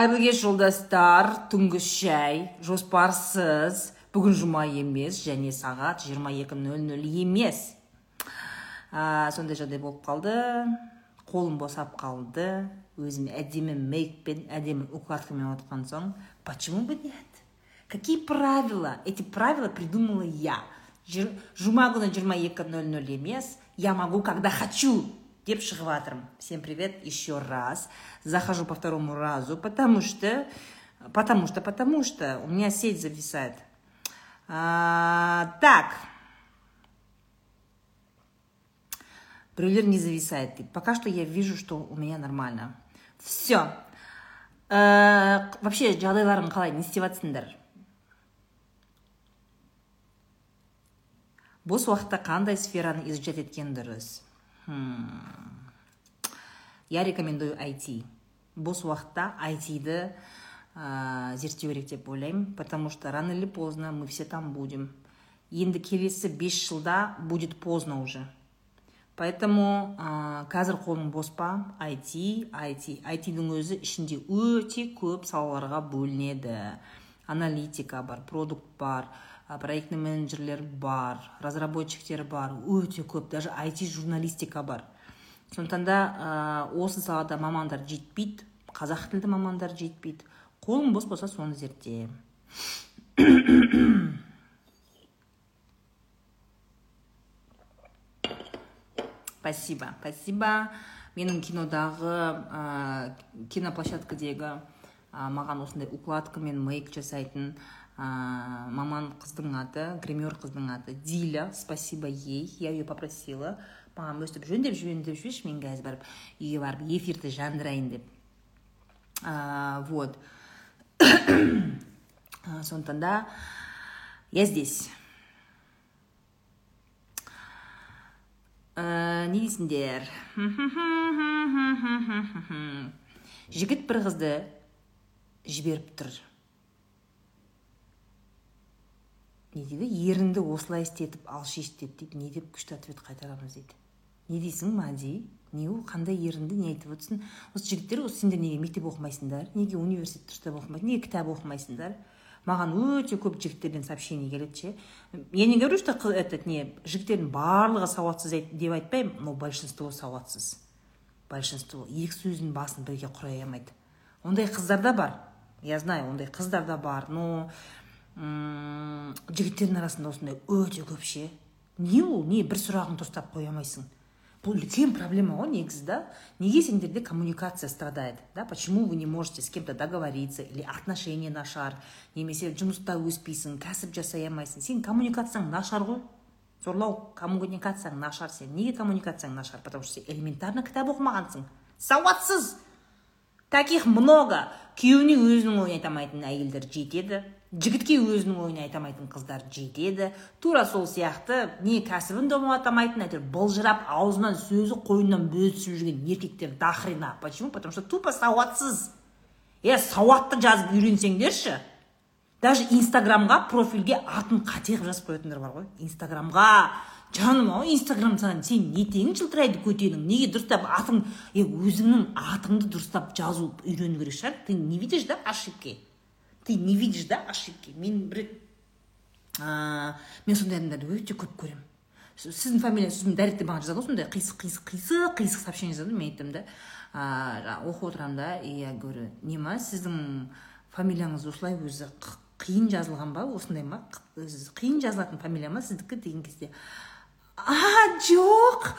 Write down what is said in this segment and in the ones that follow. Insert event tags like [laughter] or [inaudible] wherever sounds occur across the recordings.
қайырлы жолдастар түнгі шай жоспарсыз бүгін жұма емес және сағат 22.00 емес. А, сондай жағдай болып қалды. Қолым босап қалды. Өзім әдемі мейкпен әдемі укладкамен отқан соң почему бы нет? Какие правила? Эти правила придумала я. Жұма күні 22.00 емес. Я могу когда хочу. Деп шығып жатырмын всем привет еще раз. Захожу по второму разу потому что потому что потому что у меня сеть зависает. А, так. Біреулер не зависает. Пока что я вижу что у меня нормально. Все вообще жағдайларың қалай? Не істеп жатсыңдар бос уақытта қандай сфераны изучать еткен Хм. я рекомендую IT бос уақытта IT-ді ә, зерттеу керек деп ойлаймын потому что рано или поздно мы все там будем. Енді келесі 5 жылда будет поздно уже. Поэтому ә, қазір қолың бос па IT IT IT-дің өзі ішінде өте көп салаларға бөлінеді. Аналитика бар продукт бар проектный менеджерлер бар разработчиктер бар өте көп даже IT журналистика бар. Сондықтан да ә, осы салада мамандар жетпейді қазақ тілді мамандар жетпейді. Қолың бос болса соны зертте [coughs] спасибо спасибо. Менің кинодағы ә, киноплощадкадегі ә, маған осындай укладка мен мейк жасайтын ә, маман қыздың аты гример қыздың аты диля. Спасибо ей. Я ее попросила. Маған өстіп жөндеп жөндеп жіберші мен қазір барып үйге барып эфирді жандырайын деп. Ә, вот. [coughs] А, сондықтан да я здесь. Ә, не дейсіңдер? Жігіт бір қызды жіберіп тұр. Не дейді ерінді осылай істетіп алшы істет дейді не деп күшті ответ қайтарамыз дейді. Не дейсің мади? Не ол? Қандай ерінді не айтып отырсың? Осы жігіттер осы сендер неге мектеп оқымайсыңдар? Неге университет дұрыстап оқымайсыңдар неге кітап оқымайсыңдар? Маған өте көп жігіттерден сообщение келеді ше. Я не говорю что этот не жігіттердің барлығы сауатсыз деп айтпаймын но большинство сауатсыз. Большинство. Екі сөздің басын бірге құрай алмайды. Ондай қыздар да бар. Я знаю ондай қыздар да бар но жігіттердің арасында осындай өте көп ше. Не ол не бір сұрағын дұрыстап қоя алмайсың. Бұл үлкен проблема ғой негізі да. Неге сендерде коммуникация страдает да? Почему вы не можете с кем-то договориться или отношения нашар немесе жұмыста өспейсің кәсіп жасай алмайсың? Сен коммуникацияң нашар ғой. Зорлау коммуникацияң нашар сен. Неге коммуникацияң нашар потому что сен элементарно кітап оқымағансың. Сауатсыз! Таких много! Күйеуіне өзінің ойын айта алмайтын әйелдер жетеді. Жігітке өзінің ойын айта алмайтын қыздар жетеді. Тура сол сияқты не кәсібін домалата алмайтын әйтеуір былжырап аузынан сөзі қойнынан бөз түсіп жүрген еркектер до хрена почему? Потому что тупо сауатсыз. Е сауатты жазып үйренсеңдерші. Даже инстаграмға профильге атын қате қылып жазып қоятындар бар ғой. Инстаграмға. Жаным ау инстаграм саған сен не тегін жылтырайды көтенің? Неге дұрыстап атың? Е өзіңнің атыңды дұрыстап жазу үйрену керек шығар. Ты не видишь да ошибки? Ты не видишь да ошибки мен бір ә, мен сондай адамдарды өте көп көремін сіздің фамилияңыз сосын дайректте маған жазады ғой сондай қисық қисық қисық қисық сообщение жазады мен айтамын да жаңағы оқып отырамын да и я говорю не ма сіздің фамилияңыз осылай өзі қиын жазылған ба осындай ма қиын жазылатын фамилия ма сіздікі деген кезде а жоқ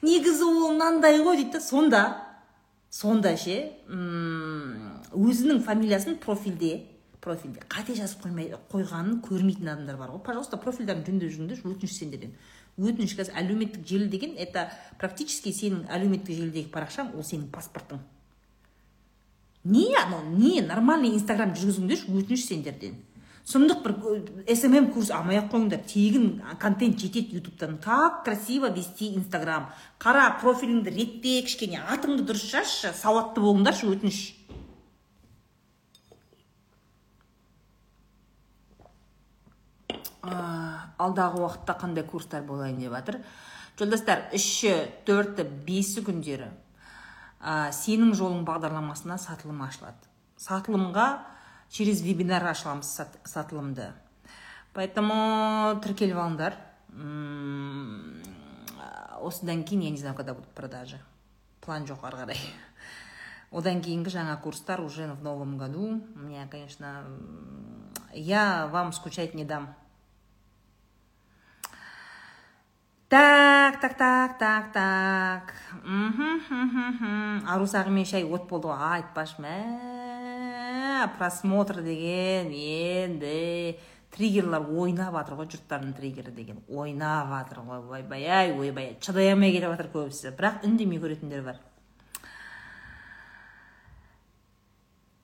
негізі ол мынандай ғой дейді да сонда сонда ше өзінің фамилиясын профильде профильде қате жазып қоймай қойғанын көрмейтін адамдар бар ғой. Пожалуйста профильдерін жөндеп жүріңдерші өтініш сендерден өтініш қазір әлеуметтік желі деген это практически сенің әлеуметтік желідегі парақшаң ол сенің паспортың. Не анау не нормальный инстаграм жүргізіңдерші өтініш сендерден сұмдық бір смм курс алмай ақ қойыңдар. Тегін контент жетеді ютубтан. Как красиво вести инстаграм. Қара профиліңді ретте кішкене атыңды дұрыс жазшы сауатты болыңдаршы өтініш. Алдағы уақытта қандай курстар болайын деп жатыр. Жолдастар үші төрті бесі күндері ә, сенің жолың бағдарламасына сатылым ашылады. Сатылымға через вебинар ашыламыз сат, сатылымды. Поэтому тіркеліп алыңдар. Осыдан кейін я не знаю когда будут продажи. План жоқ ары қарай. Одан кейінгі жаңа курстар уже в новом году. Меня конечно я вам скучать не дам. Так так так так так. Мхм, мхм, мхм. арусағы мен шай от болды ғой. Айтпашы мә просмотр деген енді триггерлар ойнап жатыр ғой жұрттардың триггері деген. Ойнап жатыр ғой ойбай ай ойбай ай шыдай алмай кетіп жатыр көбісі. Бірақ үндемей көретіндер бар.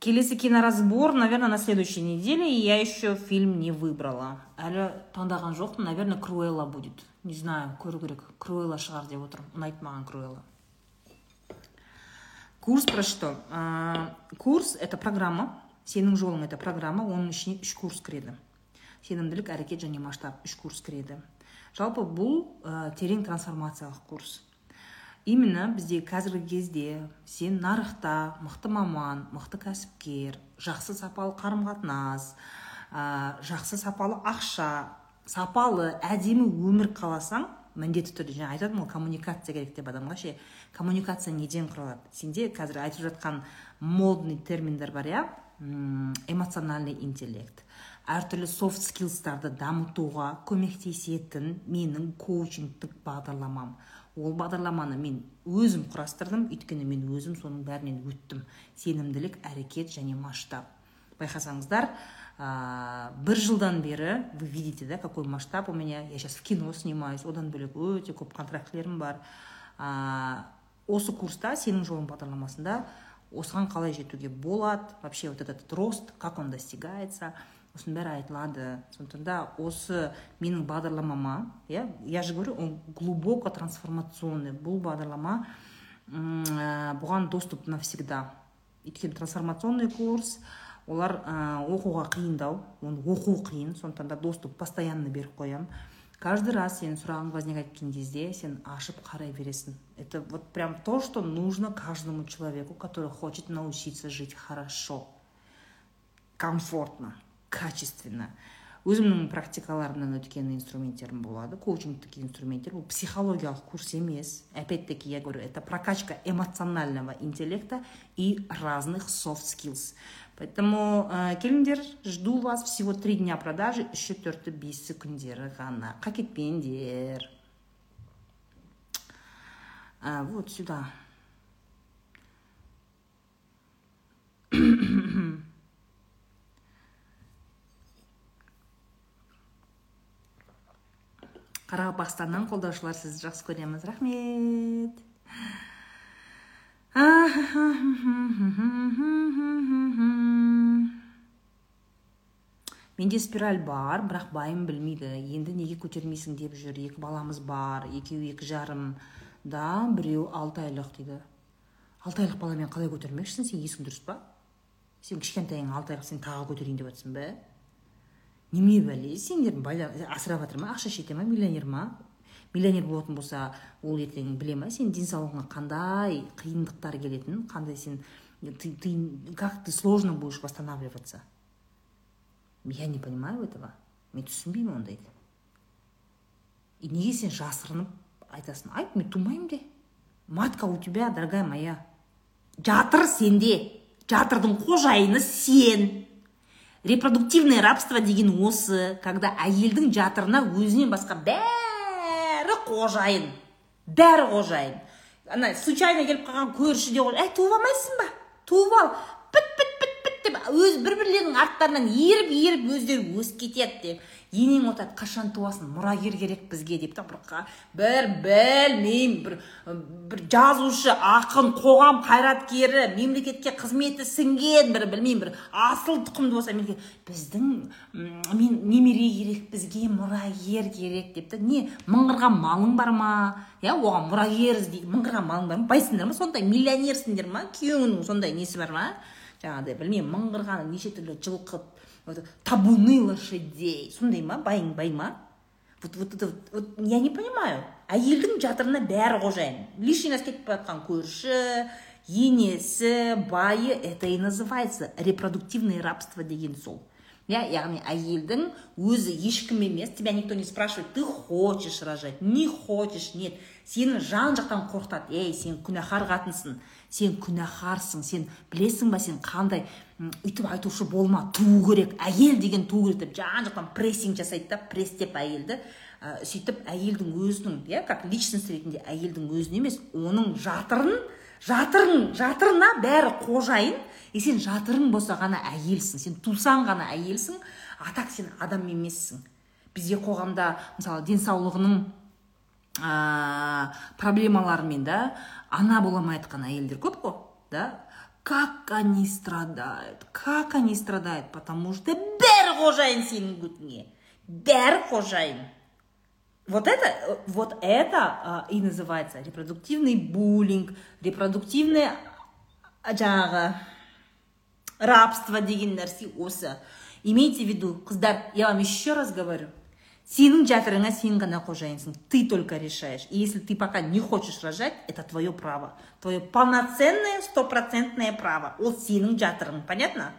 Келесі киноразбор наверное на следующей неделе и я еще фильм не выбрала. Әлі таңдаған жоқпын. Наверное круэлла будет. Не знаю көру керек. Круэлла шығар деп отырмын. Ұнайды маған круэлла курс про что? Курс это программа. Сенің жолың это программа. Оның ішіне үш курс кіреді. Сенімділік әрекет және масштаб үш курс кіреді. Жалпы бұл ә, терең трансформациялық курс. Именно бізде қазіргі кезде сен нарықта мықты маман мықты кәсіпкер жақсы сапалы қарым қатынас ә, жақсы сапалы ақша сапалы әдемі өмір қаласаң міндетті түрде жаңа айтып ғой коммуникация керек деп адамға ше коммуникация неден құралады? Сенде қазір айтып жатқан модный терминдер бар иә? Эмоциональный интеллект. Әртүрлі софт скиллстарды дамытуға көмектесетін менің коучингтік бағдарламам. Ол бағдарламаны мен өзім құрастырдым. Өйткені мен өзім соның бәрінен өттім. Сенімділік әрекет және масштаб. Байқасаңыздар а, бір жылдан бері вы видите да какой масштаб у меня. Я сейчас в кино снимаюсь. Одан бөлек өте көп контрактілерім бар. А, осы курста сенің жолың бағдарламасында осыған қалай жетуге болады? Вообще вот этот рост как он достигается? Осының бәрі айтылады сондықтан да осы менің бағдарламама иә я же говорю он глубоко трансформационный. Бұл бағдарлама ә, бұған доступ навсегда. Өйткені трансформационный курс олар ә, оқуға қиындау оны оқу қиын сондықтан да доступ постоянно беріп қоямын каждый раз сенің сұрағың возникать еткен кезде сен ашып қарай бересің. Это вот прям то что нужно каждому человеку который хочет научиться жить хорошо комфортно. Качественно. Өзімнің практикаларымнан өткен инструменттерім болады коучингтік инструменттер. Бұл психологиялық курс емес. Опять таки я говорю это прокачка эмоционального интеллекта и разных soft skills. Поэтому ә, келіңдер жду вас всего три дня продажи үші төрті бесі күндері ғана қакетпеңдер а, вот сюда. Қарақалпақстаннан қолдаушылар сізді жақсы көреміз. Рахмет. Менде спираль бар бірақ байым білмейді. Енді неге көтермейсің деп жүр. Екі баламыз бар екеуі екі жарым да біреу алты айлық дейді. Алты айлық баламен қалай көтермекшісің? Сен есің дұрыс па? Сен кішкентайың алты айлық сен тағы көтерейін деп жатрсың ба неме бәле сендер асырап жатыр ма? Ақша шете ма? Миллионер ма? Миллионер болатын болса ол ертең біле ма? Сенің денсаулығыңа қандай қиындықтар келетінін қандай сен ты, ты как ты сложно будешь восстанавливаться? Я не понимаю этого. Мен түсінбеймін ондайды? И неге сен жасырынып айтасың? Айт мен тумаймын де. Матка у тебя дорогая моя. Жатыр сенде. Жатырдың қожайыны сен. Репродуктивное рабство деген осы когда әйелдің жатырына өзінен басқа бәрі қожайын. Бәрі қожайын. Ана случайно келіп қалған көрші де әй туып алмайсың ба? Туып ал. Біт біт біт біт деп өз бір бірлерінің арттарынан еріп еріп өздері өсіп кетеді деп. Енең отырады қашан туасың? Мұрагер керек бізге деп та бір бір білмеймін бір бір жазушы ақын қоғам қайраткері мемлекетке қызметі сіңген бір білмеймін бір асыл тұқымды болса мемлекет біздің мен немере керек бізге мұрагер керек деп та не мыңғырған малың бар ма? Иә оған мұрагер іздей мыңғырған малың бар ма? Байсыңдар ма сондай миллионерсіңдер ма? Күйеуіңнің сондай несі бар ма? Жаңағыдай білмеймін мыңғырған неше түрлі жылқы вот табуны лошадей. Сондай ма байың бай ма. Вот вот это вот, вот я не понимаю. Әйелдің жатырына бәрі қожайын. Лишний раз кетіп бара жатқан көрші енесі байы это и называется репродуктивное рабство деген сол. Иә яғни әйелдің өзі ешкім емес тебя никто не спрашивает ты хочешь рожать не хочешь нет. Сені жан жақтан қорқытады. Ей сен күнәһар қатынсың. Сен күнәһарсың сен білесің ба сен қандай өйтіп айтушы болма туу керек әйел деген туу керек деп жан жақтан прессинг жасайды да пресстеп әйелді ә, сөйтіп әйелдің өзінің иә как личность ретінде әйелдің өзін емес оның жатырын жатырың жатырына бәрі қожайын. И сен жатырың болса ғана әйелсің сен тусаң ғана әйелсің а так сен адам емессің. Бізде қоғамда мысалы денсаулығының ә, проблемаларымен да? Ана бола алмай жатқан әйелдер көп қой да? Как они страдают как они страдают потому что бәрі қожайын сенің бетіңе бәрі қожайын вот это вот это а, и называется репродуктивный буллинг репродуктивное жаңағы рабство деген нәрсе осы имейте в қыздар я вам еще раз говорю сенің жатырыңа сен ғана қожайынсың ты только решаешь. И если ты пока не хочешь рожать это твое право. Твое полноценное стопроцентное право. Ол сенің жатырың понятно?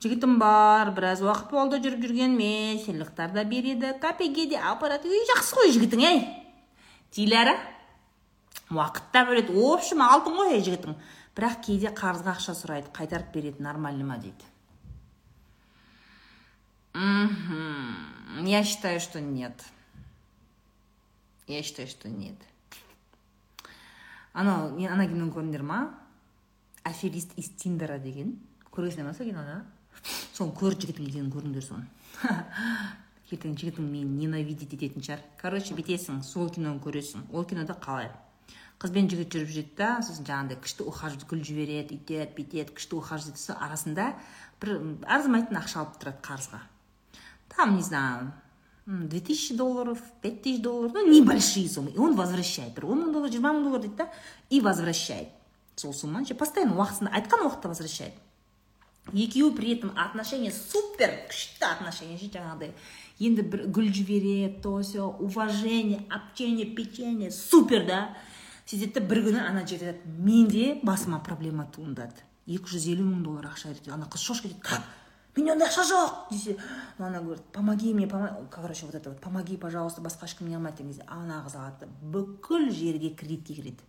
Жігітім бар біраз уақыт болды жүріп жүргеніме сыйлықтар да береді. Кафеге де апарады үй жақсы ғой жігітің ей диляра уақыт та бөледі. В общем алтын ғой ей жігітің. Бірақ кейде қарызға ақша сұрайды қайтарып береді нормально ма дейді. Я считаю что нет. Я считаю что нет. Анау ана киноны көрдіңдер ма? Аферист из тиндера деген. Көргенсіңдер ма сол киноны соны көр жігітім екенін көріңдер соны. [laughs] Ертең жігітің мені ненавидеть ететін шығар. Короче бүйтесің сол киноны көресің. Ол кинода қалай? Қыз бен жігіт жүріп жүреді да сосын жаңағыдай күшті ухаживать гүл жібереді үйтеді бүйтеді күшті ухаживать етеді арасында бір арзымайтын ақша алып тұрады қарызға. Там не знаю две тысячи долларов пять тысяч долларов ну небольшие суммы. И он возвращает. Бір он мың доллар жиырма мың доллар дейді да и возвращает сол сумманы. Ше постоянно уақытысында айтқан уақытта возвращает. Екеуі при этом отношения супер күшті отношения ше жаңағыдай енді бір гүл жібереді то все уважение общение печенье супер да. Сөйтеді бір күні ана жігіт айтады менде басыма проблема туындады. екі жүз елу мың доллар ақша керек ана қыз шошып кетеді. Как менде ондай ақша жоқ десе. Ана говорит помоги мне короче вот это вот помоги пожалуйста басқа ешкім не қылмайды деген кезде ана қыз алады бүкіл жерге кредитке кіреді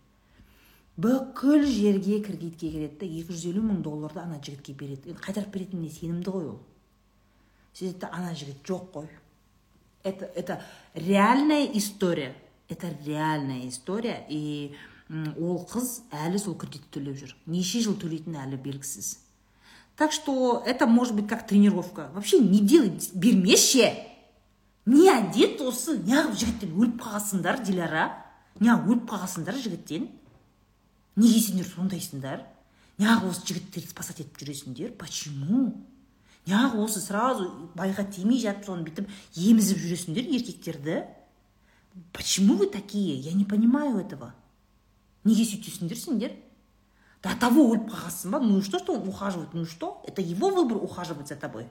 бүкіл жерге кредитке кіреді да екі жүз елу мың долларды ана жігітке береді. Енді қайтарып беретініне сенімді ғой ол. Сөйтеді ана жігіт жоқ қой. Это это реальная история. Это реальная история и ол қыз әлі сол кредитті төлеп жүр. Неше жыл төлейтіні әлі белгісіз. Так что это может быть как тренировка. Вообще не делай бермеші. Не әдет осы неғып жігіттен өліп қалғансыңдар диляра. Неғып өліп қалғансыңдар жігіттен. Неге сендер сондайсыңдар? Неғып осы жігіттерді спасать етіп жүресіңдер? Почему? Неғып осы сразу байға тимей жатып соны бүйтіп емізіп жүресіңдер еркектерді? Почему вы такие? Я не понимаю этого неге сөйтесіңдер сендер до того өліп қалғансың ба ну что что он ухаживает? Ну что? Это его выбор ухаживать за тобой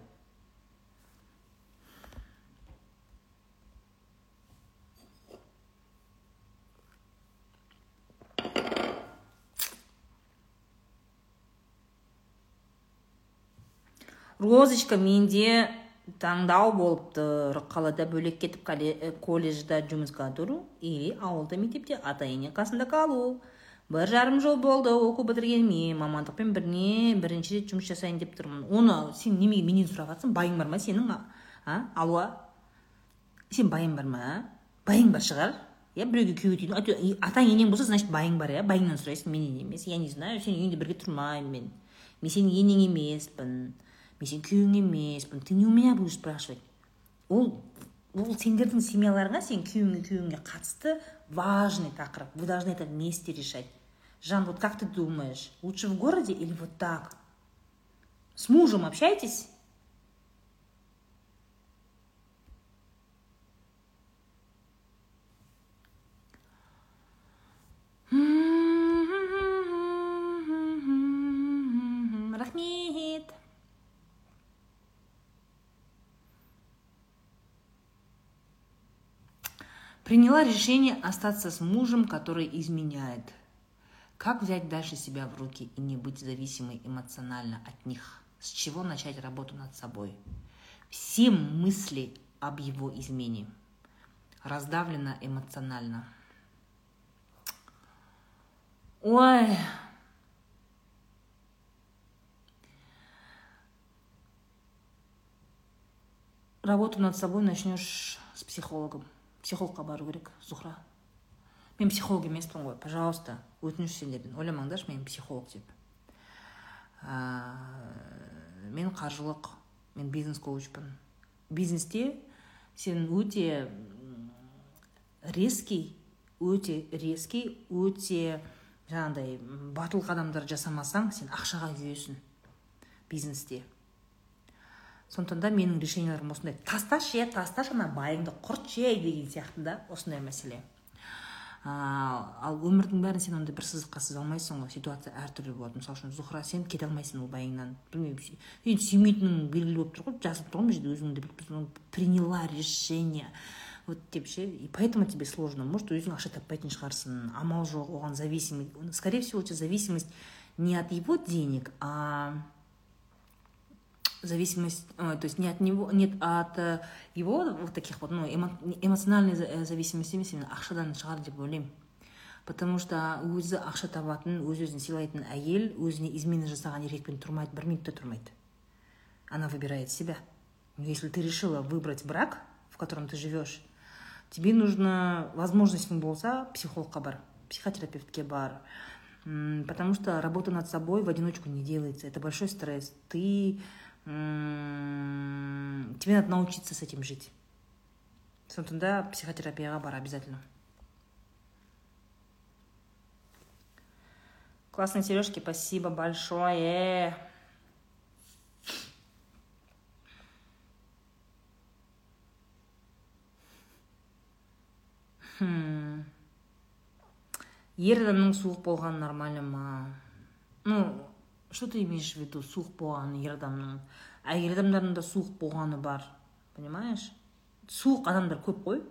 розочка менде таңдау болып тұр қалада бөлек кетіп колледжда жұмысқа тұру или ауылда мектепте ата ене қасында қалу. Бір жарым жыл болды оқу бітіргеніме мамандықпен біріне бірінші рет жұмыс жасайын деп тұрмын. Оны сен немене менен сұрап жатрсың байың бар ма сенің? А? Алуа? Сен байың бар ма? Байың бар шығар. Иә біреуге күйеуге тидің атаң енең болса значит байың бар иә байыңнан сұрайсың менен емес. Я не знаю сенің үйіңде бірге тұрмаймын мен. Мен сенің енең емеспін. Мен сенің күйеуің емеспін ты не у меня будешь спрашивать ол ол сендердің семьяларыңа сен күйеуіңе күйеуіңе қатысты важный тақырып. Вы должны это вместе решать. Жан вот как ты думаешь лучше в городе или вот так? С мужем общайтесь. Рахмет Приняла решение остаться с мужем, который изменяет. Как взять дальше себя в руки и не быть зависимой эмоционально от них? С чего начать работу над собой? Все мысли об его измене. Раздавлена эмоционально. Ой, работу над собой начнешь с психологом психологқа бару керек зухра. Мен психолог емеспін ғой пожалуйста өтініш сендерден. Ойламаңдаршы мен психолог деп. Ә, мен қаржылық мен бизнес коучпын. Бизнесте сен өте резкий өте резкий өте жаңағыдай батыл қадамдар жасамасаң сен ақшаға күйесің бизнесте. Сондықтан да менің решенияларым осындай. Тасташы е тасташы ана байыңды құртшы ей деген сияқты да осындай мәселе. А, ал өмірдің бәрін сен ондай бір сызыққа сыза алмайсың ғой. Ситуация әртүрлі болады. Мысалы үшін зухра сен кете алмайсың ол байыңнан. Білмеймін енді сүймейтінің белгілі болып тұр ғой. Жазылып тұр ғой мына жерде өзіңді тұрсың приняла решение. Вот деп ше. И поэтому тебе сложно. Может өзің ақша таппайтын шығарсың. Амал жоқ оған зависимый скорее всего у тебя зависимость не от его денег а зависимость, то есть не от него, нет от э, его вот таких вот, ну, эмо, эмоциональной э, зависимости емес именно ақшадан шығар деп ойлаймын потому что өзі ақша табатын өз өзін сыйлайтын әйел өзіне измена жасаған еркекпен тұрмайды бір минут та тұрмайды она выбирает себя если ты решила выбрать брак в котором ты живешь тебе нужно возможностьң болса психологқа бар психотерапевтке бар потому что работа над собой в одиночку не делается это большой стресс ты тебе надо научиться с этим жить. Сондықтан да психотерапияға бар обязательно. Классные сережки спасибо большое. Хм. ер адамның суық болғаны нормально ма ну что ты имеешь в виду суық болғаны ер адамның әйел адамдардың да суық болғаны бар понимаешь? Суық адамдар көп қой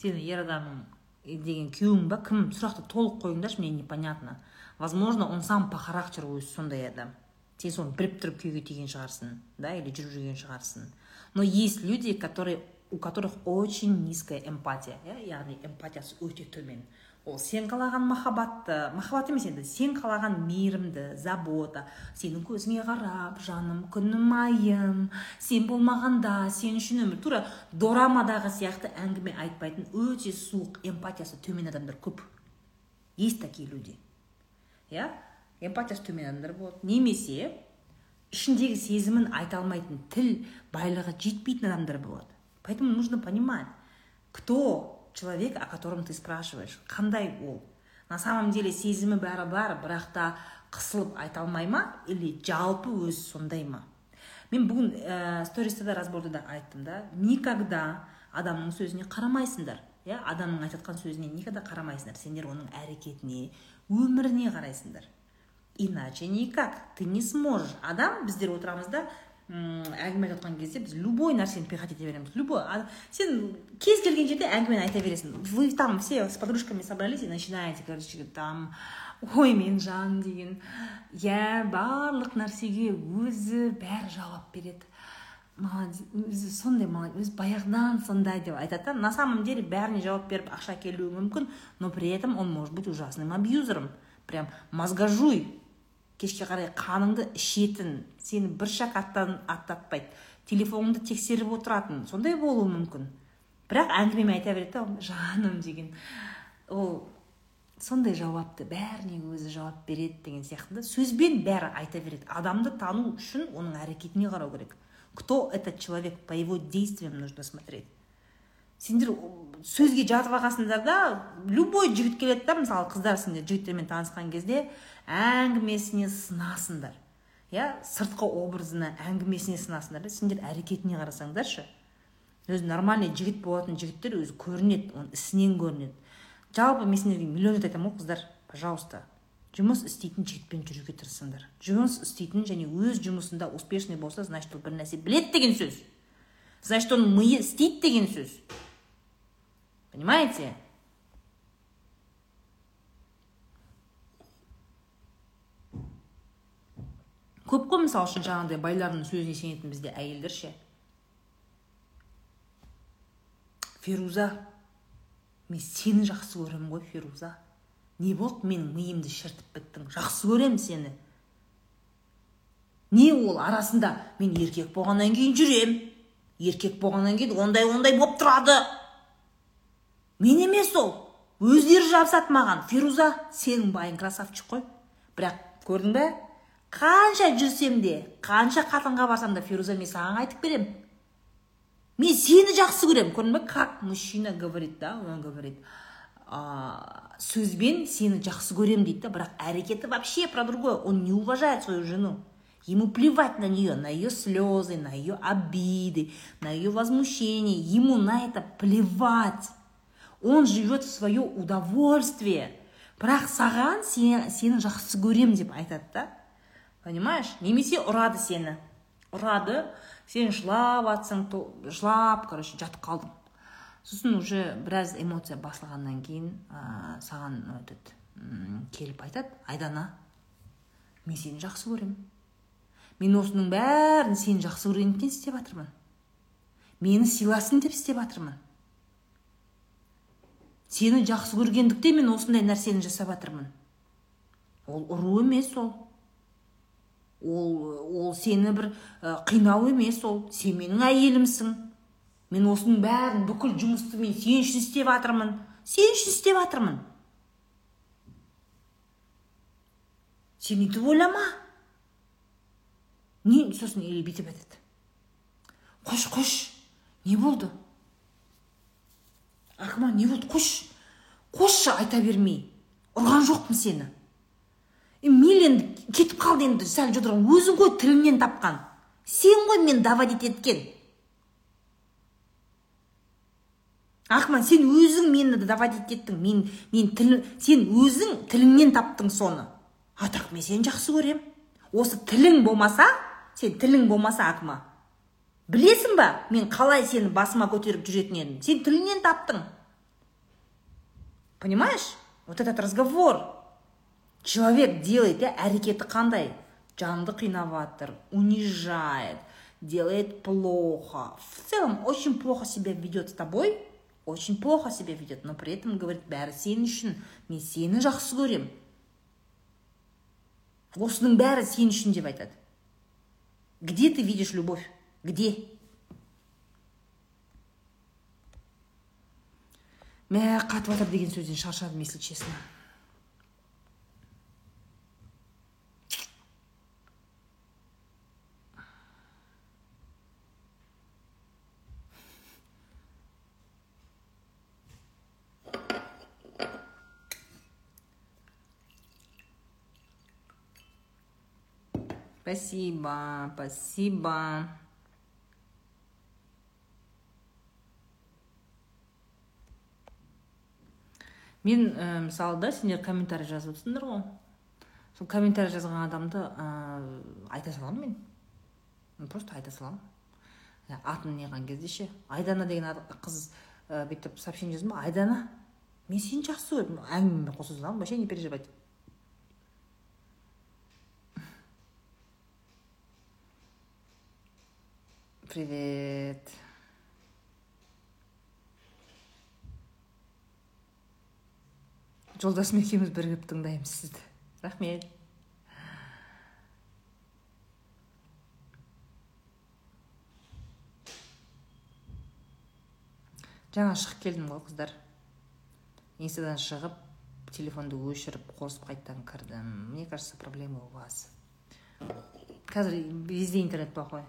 сені ер адамың деген күйеуің ба кім сұрақты толық қойыңдаршы мне непонятно. Возможно он сам по характеру өзі сондай адам сен соны біліп тұрып күйеуге тиген шығарсың да или жүріп жүрген шығарсың но есть люди которые у которых очень низкая эмпатия иә яғни эмпатиясы өте төмен. Ол сен қалаған махаббатты махаббат емес енді сен қалаған мейірімді забота сенің көзіңе қарап жаным күнім айым сен болмағанда сен үшін өмір. Тура дорамадағы сияқты әңгіме айтпайтын өте суық эмпатиясы төмен адамдар көп. Есть такие люди. Иә? Эмпатиясы төмен адамдар болады. Немесе ішіндегі сезімін айта алмайтын тіл байлығы жетпейтін адамдар болады. Поэтому нужно понимать кто человек о котором ты спрашиваешь. Қандай ол на самом деле сезімі бәрі бар бірақ та қысылып айта алмай ма или жалпы өзі сондай ма мен бүгін ә, стористе да разборда да айттым да. Никогда адамның сөзіне қарамайсыңдар. Иә адамның айтып жатқан сөзіне никогда қарамайсыңдар. Сендер оның әрекетіне өміріне қарайсыңдар. Иначе никак. Ты не сможешь. Адам біздер отырамыз да әңгіме айтып жатқан кезде біз любой нәрсені пихать ете береміз любой. Сен кез келген жерде әңгімені айта бересің. Вы там все с подружками собрались и начинаете короче там ой мен жан деген. Иә барлық нәрсеге өзі бәрі жауап береді. Өзі сондай өзі баяғыдан сондай деп айтады да. На самом деле бәріне жауап беріп ақша әкелуі мүмкін но при этом он может быть ужасным абьюзером. Прям мозгожуй. Кешке қарай қаныңды ішетін сені бір шақ аттан аттатпайды. Телефоныңды тексеріп отыратын сондай болуы мүмкін. Бірақ әңгімемен айта береді да жаным деген. Ол сондай жауапты бәріне өзі жауап береді деген сияқты. Сөзбен бәрі айта береді. Адамды тану үшін оның әрекетіне қарау керек. Кто этот человек? По его действиям нужно смотреть. Сендер сөзге жатып алғансыңдар да любой жігіт келеді да мысалы қыздар сендер жігіттермен танысқан кезде әңгімесіне сынасыңдар. Иә сыртқы образына әңгімесіне сынасыңдар да сендер әрекетіне қарасаңдаршы. Өзі нормальный жігіт болатын жігіттер өзі көрінеді оның ісінен көрінеді. Жалпы мен сендерге миллион рет айтамын ғой қыздар пожалуйста жұмыс істейтін жігітпен жүруге тырысыңдар. Жұмыс істейтін және өз жұмысында успешный болса значит ол бір нәрсе біледі деген сөз. Значит оның миы істейді деген сөз. Понимаете? Көп қой мысалы үшін жаңағыдай байлардың сөзіне сенетін бізде әйелдер ше? Феруза мен сені жақсы көремін ғой феруза не болды менің миымды шіртіп біттің? Жақсы көремін сені. Не ол арасында? Мен еркек болғаннан кейін жүрем. Еркек болғаннан кейін ондай ондай болып тұрады. Мен емес ол. Өздері жабысады маған феруза сенің байың красавчик қой. Бірақ көрдің бе? Қанша жүрсем де қанша қатынға барсам да феруза мен саған айтып берем. Мен сені жақсы көремін. Көрдің бе? Как мужчина говорит да? Он говорит а, сөзбен сені жақсы көремін дейді да. Бірақ әрекеті вообще про другое. Он не уважает свою жену. Ему плевать на нее на ее слезы на ее обиды на ее возмущение. Ему на это плевать. Он живет в свое удовольствие. Бірақ саған сені жақсы көремін деп айтады да. Понимаешь? Немесе ұрады сені. Ұрады. Сен жылап жатсаң жылап короче жатып қалдың. Сосын уже біраз эмоция басылғаннан кейін ә, саған этот келіп айтады айдана мен сені жақсы көремін. Мен осының бәрін сені жақсы көргендіктен істеп жатырмын. Мені сыйласын деп істеп жатырмын сені жақсы көргендіктен мен осындай нәрсені жасап жатырмын ол ұру емес ол. Ол ол сені бір қинау емес ол. Сен менің әйелімсің. Мен осының бәрін бүкіл жұмысты мен сен үшін істеп жатырмын сен үшін істеп жатырмын сен өйтіп ойлама? Не сосын бүйтіп айтады. Қош қош. Не болды? Акман не болды? Қош қойшы айта бермей. Ұрған жоқпын сені. Мейлі енді кетіп қалды енді сәл жұдырығың өзің ғой тіліңнен тапқан. Сен ғой мен доводить еткен. Ақман сен өзің мені доводить еттің. Мен мен тіл сен өзің тіліңнен таптың соны. А так мен сені жақсы көрем осы тілің болмаса сен тілің болмаса акма білесің ба мен қалай сені басыма көтеріп жүретін едім? Сен тіліңнен таптың. Понимаешь? Вот этот разговор. Человек делает иә әрекеті қандай? Жанды қинап жатыр унижает делает плохо. В целом очень плохо себя ведет с тобой очень плохо себя ведет но при этом говорит бәрі сен үшін мен сені жақсы көрем. Осының бәрі сен үшін деп айтады. Где ты видишь любовь? Где? Мә қатып жатыр деген сөзден шаршадым если честно. Спасибо спасибо. Мен ә, мысалы да сендер комментарий жазып отырсыңдар ғой. Сол комментарий жазған адамды ә, айта саламын мен. Просто айта саламын. Атын неған кезде ше айдана деген қыз ә, бүйтіп сообщение жаздым айдана мен сені жақсы көремін әңгімеме қоса саламын вообще не переживать. Привет. Жолдасым екеуміз бірігіп тыңдаймыз сізді. Рахмет. Жаңа шығып келдім ғой қыздар. Инстадан шығып телефонды өшіріп қосып қайтадан кірдім. Мне кажется проблема у вас. Қазір везде интернет плохой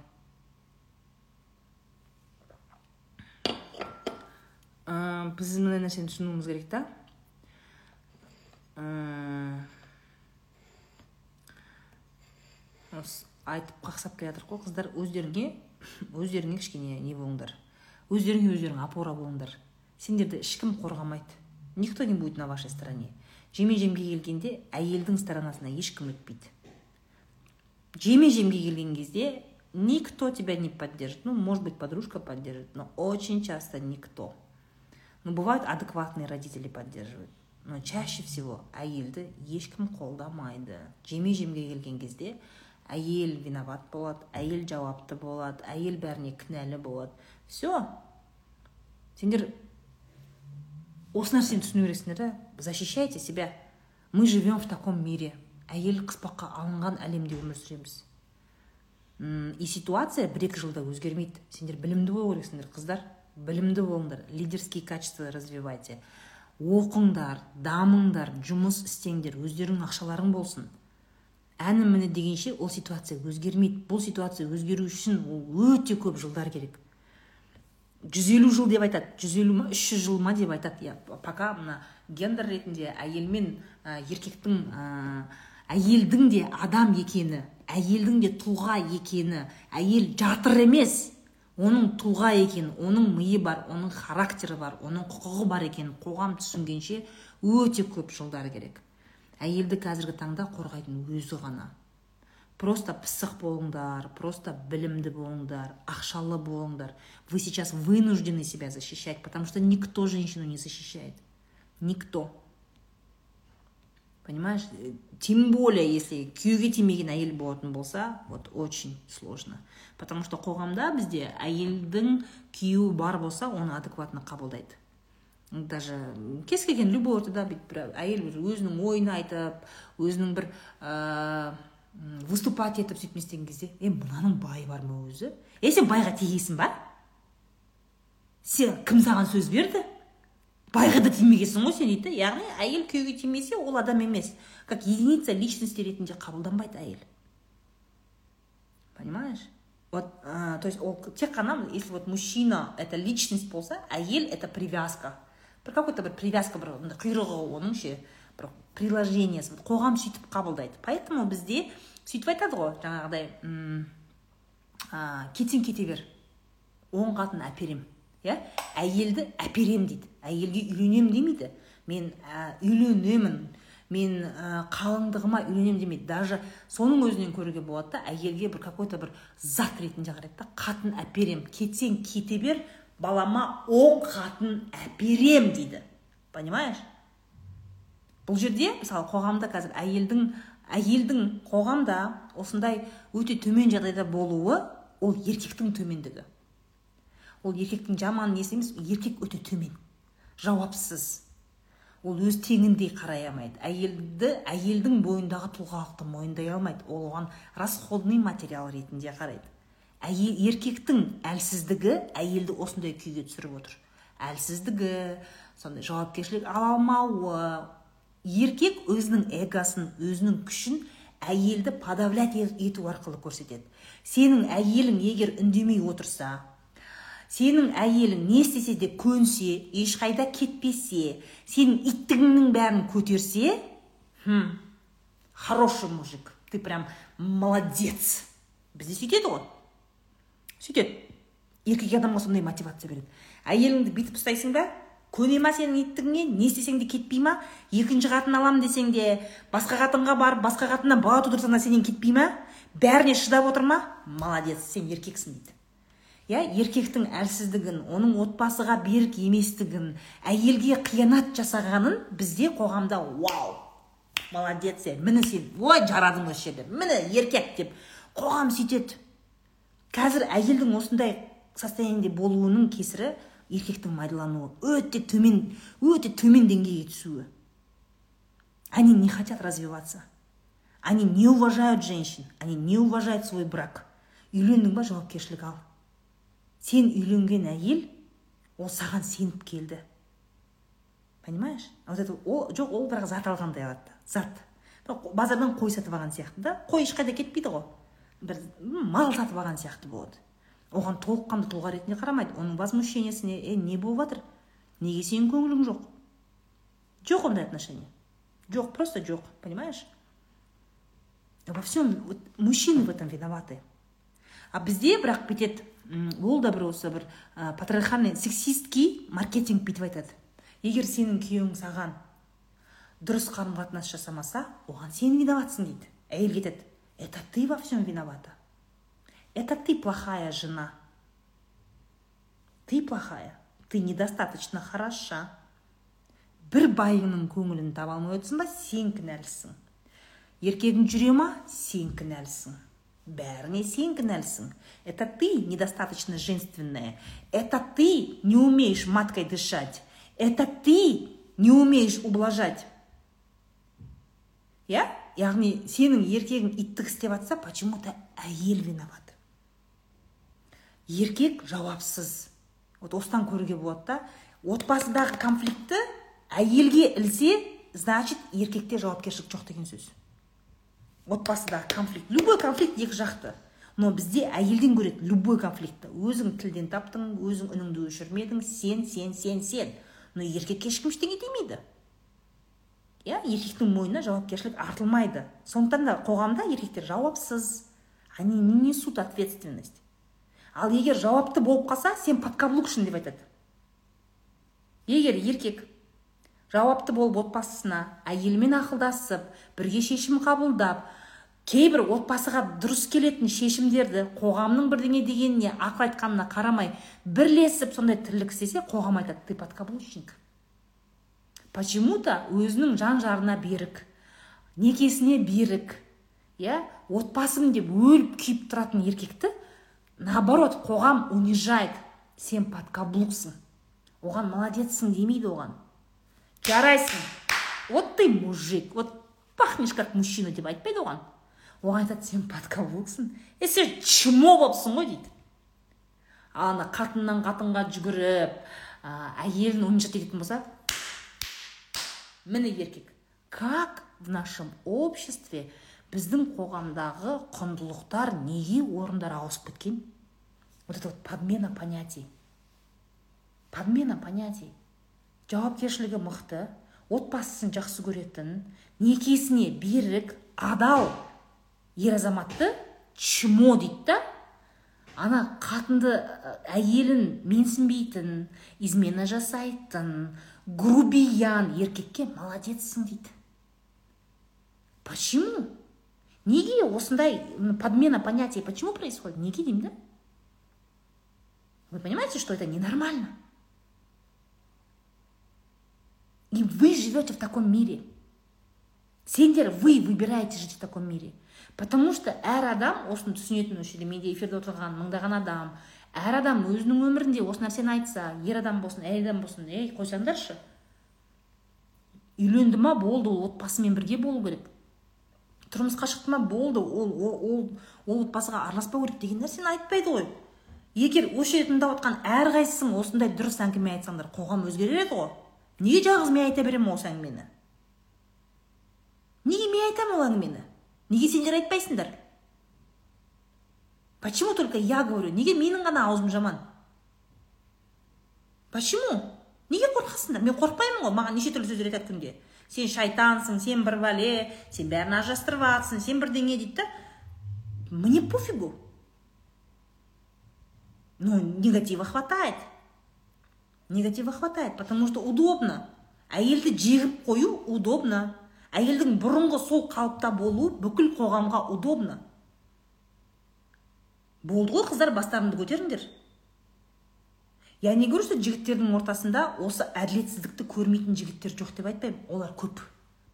біз мындай нәрсені түсінуіміз керек та? Айтып қақсап келе жатырмық қой қыздар. Өздеріңе өздеріңе кішкене не болыңдар. Өздеріңе өздерің опора болыңдар. Сендерді ешкім қорғамайды. Никто не будет на вашей стороне. Жеме жемге келгенде әйелдің сторонасына ешкім өтпейді. Жеме жемге келген кезде никто тебя не поддержит. Ну может быть подружка поддержит но очень часто никто. Но бывают адекватные родители поддерживают. Но чаще всего әйелді ешкім қолдамайды. Жеме жемге келген кезде әйел виноват болады әйел жауапты болады әйел бәріне кінәлі болады. Все сендер осы нәрсені түсіну керексіңдер да защищайте себя. Мы живем в таком мире. Әйел қыспаққа алынған әлемде өмір сүреміз. И ситуация бір екі жылда өзгермейді. Сендер білімді болу керексіңдер қыздар. Білімді болыңдар. Лидерские качества развивайте. Оқыңдар дамыңдар жұмыс істеңдер өздеріңнің ақшаларың болсын. Әні міне дегенше ол ситуация өзгермейді. Бұл ситуация өзгеру үшін ол өте көп жылдар керек. Жүз елу жыл деп айтады жүз елу ма үш жүз жыл ма деп айтады. Иә пока мына гендер ретінде әйел мен еркектің ә, әйелдің де адам екені әйелдің де тұлға екені әйел жатыр емес. Оның тұлға екенін оның миы бар оның характері бар оның құқығы бар екенін қоғам түсінгенше өте көп жылдар керек. Әйелді қазіргі таңда қорғайтын өзі ғана. Просто пысық болыңдар просто білімді болыңдар ақшалы болыңдар. Вы сейчас вынуждены себя защищать потому что никто женщину не защищает. Никто. Понимаешь? Тем более если күйеуге тимеген әйел болатын болса вот очень сложно. Потому что қоғамда бізде әйелдің күйеуі бар болса оны адекватно қабылдайды. Даже кез келген любой ортада бүйтіп бір әйел өзінің ойын айтып өзінің бір ә, выступать етіп сөйтіп не істеген кезде е мынаның байы бар ма өзі? Е сен байға тигесің ба? Сен кім саған сөз берді? Байға да тимегенсің ғой сен дейді яғни әйел күйеуге тимесе ол адам емес. Как единица личности ретінде қабылданбайды әйел. Понимаешь? Вот а, то есть ол тек қана если вот мужчина это личность болса әйел это привязка. Бір какой то бір привязка бір құйрығы оның ше бір приложениесі қоғам сөйтіп қабылдайды. Поэтому бізде сөйтіп айтады ғой жаңағыдай кетсең кете бер он қатын әперем. Иә әйелді әперем дейді. Әйелге үйленем демейді. Мен ә, үйленемін. Мен ә, қалыңдығыма үйленемін демейді. Даже соның өзінен көруге болады да әйелге бір какой то бір зат ретінде қарайды да қатын әперем. Кетсең кете бер балама он қатын әперем дейді. Понимаешь? Бұл жерде мысалы қоғамда қазір әйелдің әйелдің қоғамда осындай өте төмен жағдайда болуы ол еркектің төмендігі. Ол еркектің жаман несі емес еркек өте төмен жауапсыз. Ол өз теңіндей қарай алмайды. Әйелді әйелдің бойындағы тұлғалықты мойындай алмайды. Ол оған расходный материал ретінде қарайды. Әйел еркектің әлсіздігі әйелді осындай күйге түсіріп отыр. Әлсіздігі сондай жауапкершілік ала алмауы. Еркек өзінің эгосын өзінің күшін әйелді подавлять ету арқылы көрсетеді. Сенің әйелің егер үндемей отырса сенің әйелің не істесе де көнсе ешқайда кетпесе сенің иттігіңнің бәрін көтерсе хм хороший мужик. Ты прям молодец. Бізде сөйтеді ғой. Сөйтеді. Еркек адамға сондай мотивация береді. Әйеліңді бүйтіп ұстайсың ба көне ма сенің иттігіңе не істесең де кетпей ма? Екінші қатын аламын десең де басқа қатынға барып басқа қатыннан бала тудырсаң да сенен кетпей ма? Бәріне шыдап отыр ма? Молодец сен еркексің дейді. Иә еркектің әлсіздігін оның отбасыға берік еместігін әйелге қиянат жасағанын бізде қоғамда вау молодец сен міне сен ой жарадың осы жерде міне еркек деп қоғам сөйтеді. Қазір әйелдің осындай состояниеде болуының кесірі еркектің майдалануы өте төмен өте төмен деңгейге түсуі. Они не хотят развиваться они не уважают женщин они не уважают свой брак. Үйлендің ба жауапкершілік ал. Сен үйленген әйел ол саған сеніп келді. Понимаешь? Вот это ол жоқ ол бірақ зат алғандай алады зат. Базардан қой сатып алған сияқты да. Қой ешқайда кетпейді ғой. Бір мал сатып алған сияқты болады. Оған толыққанды тұлға ретінде қарамайды. Оның возмущениесіне е не болып жатыр? Неге сенің көңілің жоқ? Жоқ ондай отношение. Жоқ просто жоқ понимаешь? Во всем вот, мужчины в этом виноваты. А бізде бірақ бүйтеді ол да бір осы бір ә, патриархальный сексистский маркетинг бүйтіп айтады. Егер сенің күйеуің саған дұрыс қарым қатынас жасамаса оған сен виноватсың дейді. Әйел кетеді. Это ты во всем виновата. Это ты плохая жена. Ты плохая. Ты недостаточно хороша. Бір байыңның көңілін таба алмай отырсың ба сен кінәлісің. Еркегің жүре ма сен кінәлісің. Бәріңе сен кінәлісің это ты недостаточно женственная. Это ты не умеешь маткой дышать. Это ты не умеешь ублажать. Иә яғни сенің еркегің иттік істеп жатса почему то әйел виноват еркек жауапсыз. Вот осыдан көруге болады да. Отбасыдағы конфликтті әйелге ілсе значит еркекте жауапкершілік жоқ деген сөз. Отбасыдағы конфликт любой конфликт екі жақты. Но бізде әйелден көреді любой конфликтті өзің тілден таптың өзің үніңді өшірмедің сен сен сен сен. Но еркекке ешкім ештеңе демейді. Иә еркектің мойнына жауапкершілік артылмайды. Сондықтан да қоғамда еркектер жауапсыз. Они не несут ответственность. Ал егер жауапты болып қалса сен подкаблукшын деп айтады. Егер еркек жауапты болып отбасысына әйелімен ақылдасып бірге шешім қабылдап кейбір отбасыға дұрыс келетін шешімдерді қоғамның бірдеңе дегеніне ақыл айтқанына қарамай бірлесіп сондай тірлік істесе қоғам айтады ты подкаблучник почему то өзінің жан жарына берік некесіне берік иә? Отбасым деп өліп күйіп тұратын еркекті наоборот қоғам унижает. Сен подкаблуксың. Оған молодецсің демейді оған. Жарайсың. Вот ты мужик вот пахнешь как мужчина деп айтпайды оған. Оған айтады сен подкаблуксың е сен чмо болыпсың ғой дейді. Ал ана қатыннан қатынға жүгіріп ә, әйелін унижать ететін болса міне еркек как в нашем обществе біздің қоғамдағы құндылықтар неге орындар ауысып кеткен? Вот это вот подмена понятий. Подмена понятий. Жауапкершілігі мықты отбасысын жақсы көретін некесіне берік адал. Ер азаматты чмо дейді да? Ана қатынды әйелін менсінбейтін измена жасайтын грубиян еркекке молодецсің дейді. Почему? Неге осындай подмена понятий почему происходит? Неге деймін да? Вы понимаете что это ненормально? И вы живете в таком мире. Сендер вы выбираете жить в таком мире. Потому что әр адам осыны түсінетін осы жерде менде эфирде отырған мыңдаған адам әр адам өзінің өмірінде осы нәрсені айтса ер адам болсын әйел адам болсын ей қойсаңдаршы. Үйленді ма болды ол отбасымен бірге болу керек. Тұрмысқа шықты ма болды ол ол ол отбасыға араласпау керек деген нәрсені айтпайды ғой. Егер осы жерде тыңдап отқан әрқайсысың осындай дұрыс әңгіме айтсаңдар қоғам өзгерер еді ғой. Неге жалғыз мен айта беремін осы әңгімені? Неге мен айтамын ол әңгімені? Неге сендер айтпайсыңдар? Почему только я говорю? Неге менің ғана аузым жаман? Почему? Неге қорқасыңдар мен қорықпаймын ғой. Маған неше түрлі сөздер айтады күнде. Сен шайтансың сен бір бәле сен бәрін ажырастырып жатрсың сен бірдеңе дейді да. Мне пофигу. Но негатива хватает. Негатива хватает потому что удобно. Әйелді жегіп қою удобно. Әйелдің бұрынғы сол қалыпта болуы бүкіл қоғамға удобно. Болды ғой қыздар бастарыңды көтеріңдер. Я не говорю что жігіттердің ортасында осы әділетсіздікті көрмейтін жігіттер жоқ деп айтпаймын. Олар көп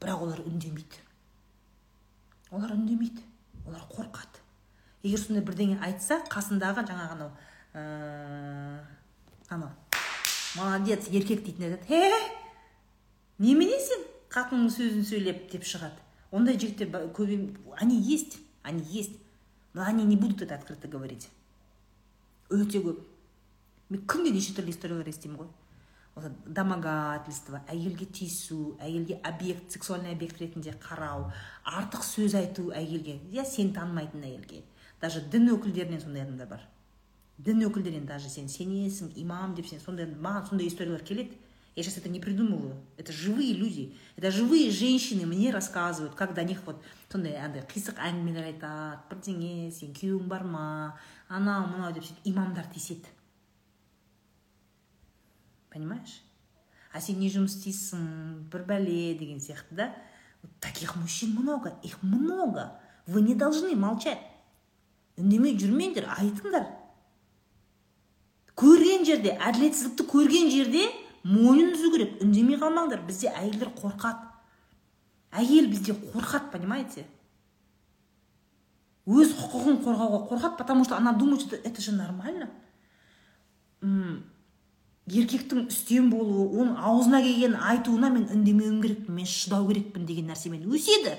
бірақ олар үндемейді. Олар үндемейді олар қорқады. Егер сондай бірдеңе айтса қасындағы жаңағы анау анау молодец еркек дейтін айтады е немене сен? Қатынның сөзін сөйлеп деп шығады. Ондай жігіттер көп они есть? Они есть? Но они не будут это открыто говорить өте көп. Мен күнде неше түрлі историялар естимін ғой. Осы домогательство әйелге тиісу әйелге объект сексуальный объект ретінде қарау артық сөз айту әйелге. Иә сен танымайтын әйелге. Даже дін өкілдерінен сондай адамдар бар. Дін өкілдерінен даже сен сенесің имам деп сен сондай маған сондай историялар келеді. Я сейчас это не придумываю. Это живые люди. Это живые женщины мне рассказывают как до них вот сондай андай қисық әңгімелер айтады бірдеңе сен күйеуің бар ма анау мынау деп сөйтіп имамдар тиіседі понимаешь? А сен не жұмыс істейсің бір бәле деген сияқты да? Таких мужчин много их много. Вы не должны молчать. Үндемей жүрмеңдер айтыңдар. Көрең жерде әділетсіздікті көрген жерде мойнын үзу керек үндемей қалмаңдар бізде әйелдер қорқады. Әйел бізде қорқады понимаете? Өз құқығын қорғауға қорқады потому что она думает что это же нормально. Еркектің үстем болуы оның аузына келгенін айтуына мен үндемеуім керекпін мен шыдау керекпін деген нәрсемен өседі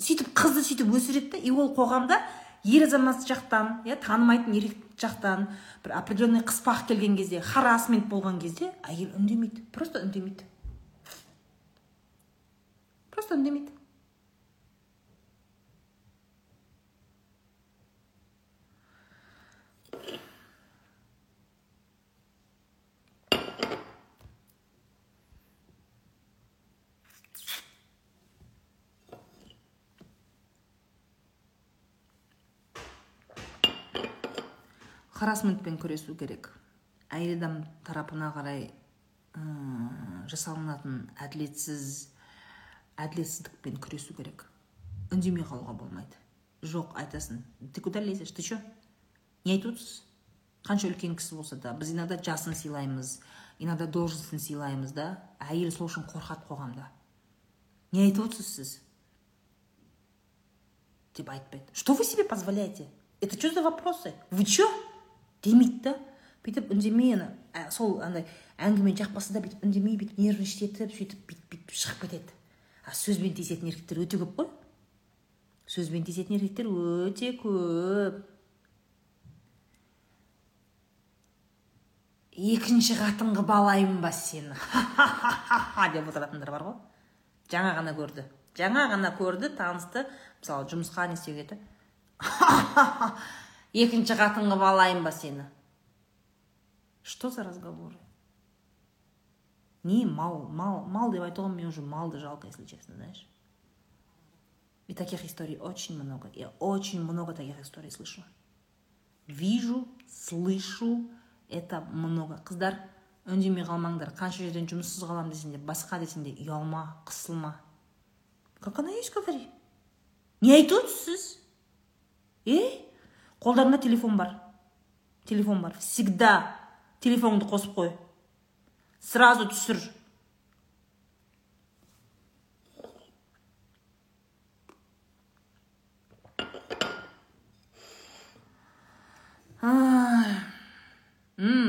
сөйтіп қызды сөйтіп өсіреді да и ол қоғамда ер азамат жақтан иә танымайтын еркек жақтан бір определенный қыспақ келген кезде харасмент болған кезде әйел үндемейді просто үндемейді. Просто үндемейді. Харасментпен күресу керек. Әйел адам тарапына қарай ә, жасалынатын әділетсіз әділетсіздікпен күресу керек. Үндемей қалуға болмайды. Жоқ айтасың ты куда лезешь? Ты че не айтып отырсыз қанша үлкен кісі болса да біз иногда жасын сыйлаймыз иногда должностін сыйлаймыз да әйел сол үшін қорқады қоғамда. Не айтып отырсыз сіз? Деп айтпайды. Что вы себе позволяете? Это что за вопросы? Вы че демейді да бүйтіп үндемей ана сол андай әңгіме жақпаса да бүйтіп үндемей бүйтіп нервничать сөйтіп бүйтіп бүйтіп шығып кетеді. А сөзбен тиісетін еркектер өте көп қой. Сөзбен тиісетін еркектер өте көп. Екінші қатын қылып алайын ба сені? [laughs] деп отыратындар бар ғой. Жаңа ғана көрді. Жаңа ғана көрді танысты. Мысалы жұмысқа не істеуге [laughs] екінші қатын қылып алайын ба сені? Что за разговоры не мал мал мал деп айтуға мне уже малды жалко если честно знаешь. И таких историй очень много. Я очень много таких историй слышу. Вижу слышу это много. Қыздар үндемей қалмаңдар қанша жерден жұмыссыз қаламын десең де басқа десең де ұялма қысылма. Как она есть говори? Не айтып отырсыз е қолдарында телефон бар. Телефон бар. Всегда телефоныңды қосып қой. Сразу түсір.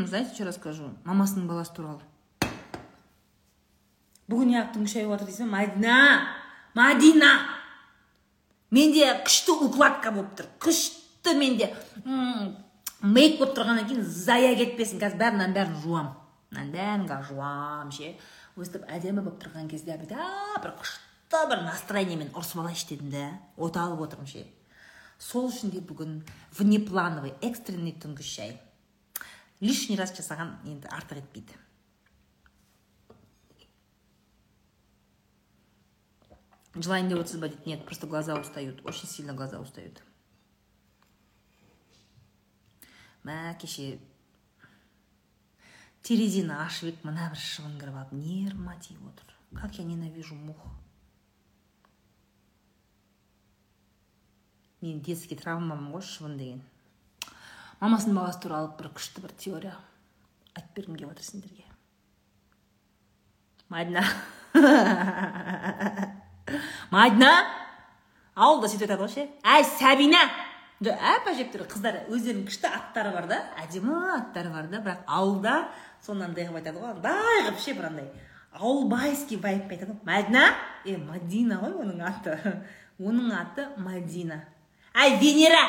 Знаете что расскажу? Мамасының баласы туралы. Бүгін неғып шайып жатыр дейсің мадина мадина менде күшті укладка болып тұр. Күшті. Тіпті менде мейк болып тұрғаннан кейін зая кетпесін. Қазір бәрін мынаның бәрін жуамын мынаның бәрін қазір жуамын ше. Өстіп әдемі болып тұрған кезде бүйтіп бір күшті бір настроениемен ұрысып алайыншы дедім да от алып отырмын ше. Сол үшін де бүгін внеплановый экстренный түнгі шай. Лишний раз жасаған енді артық етпейді. Желание деп отырсыз ба дейді нет просто глаза устают. Очень сильно глаза устают. Мә кеше терезені ашып едік мына бір шыбын кіріп алып нервыма тиіп отыр. Как я ненавижу мух. Менің детский травмам ғой шыбын деген. Мамасының баласы туралы бір күшті бір теория айтып бергім келіп жатыр сендерге. Мадина. [laughs] Мадина! Ауылда сөйтіп айтады ғой ше. Әй сәбина! Әп әжептәуір қыздар өздерінің күшті аттары бар да әдемі аттары бар да бірақ ауылда соны андай қылып айтады ғой бай қылып ше бір андай. Ауылбайский вайбпен айтады мәдина? Е мадина ғой оның аты. Оның аты мадина. Әй венера!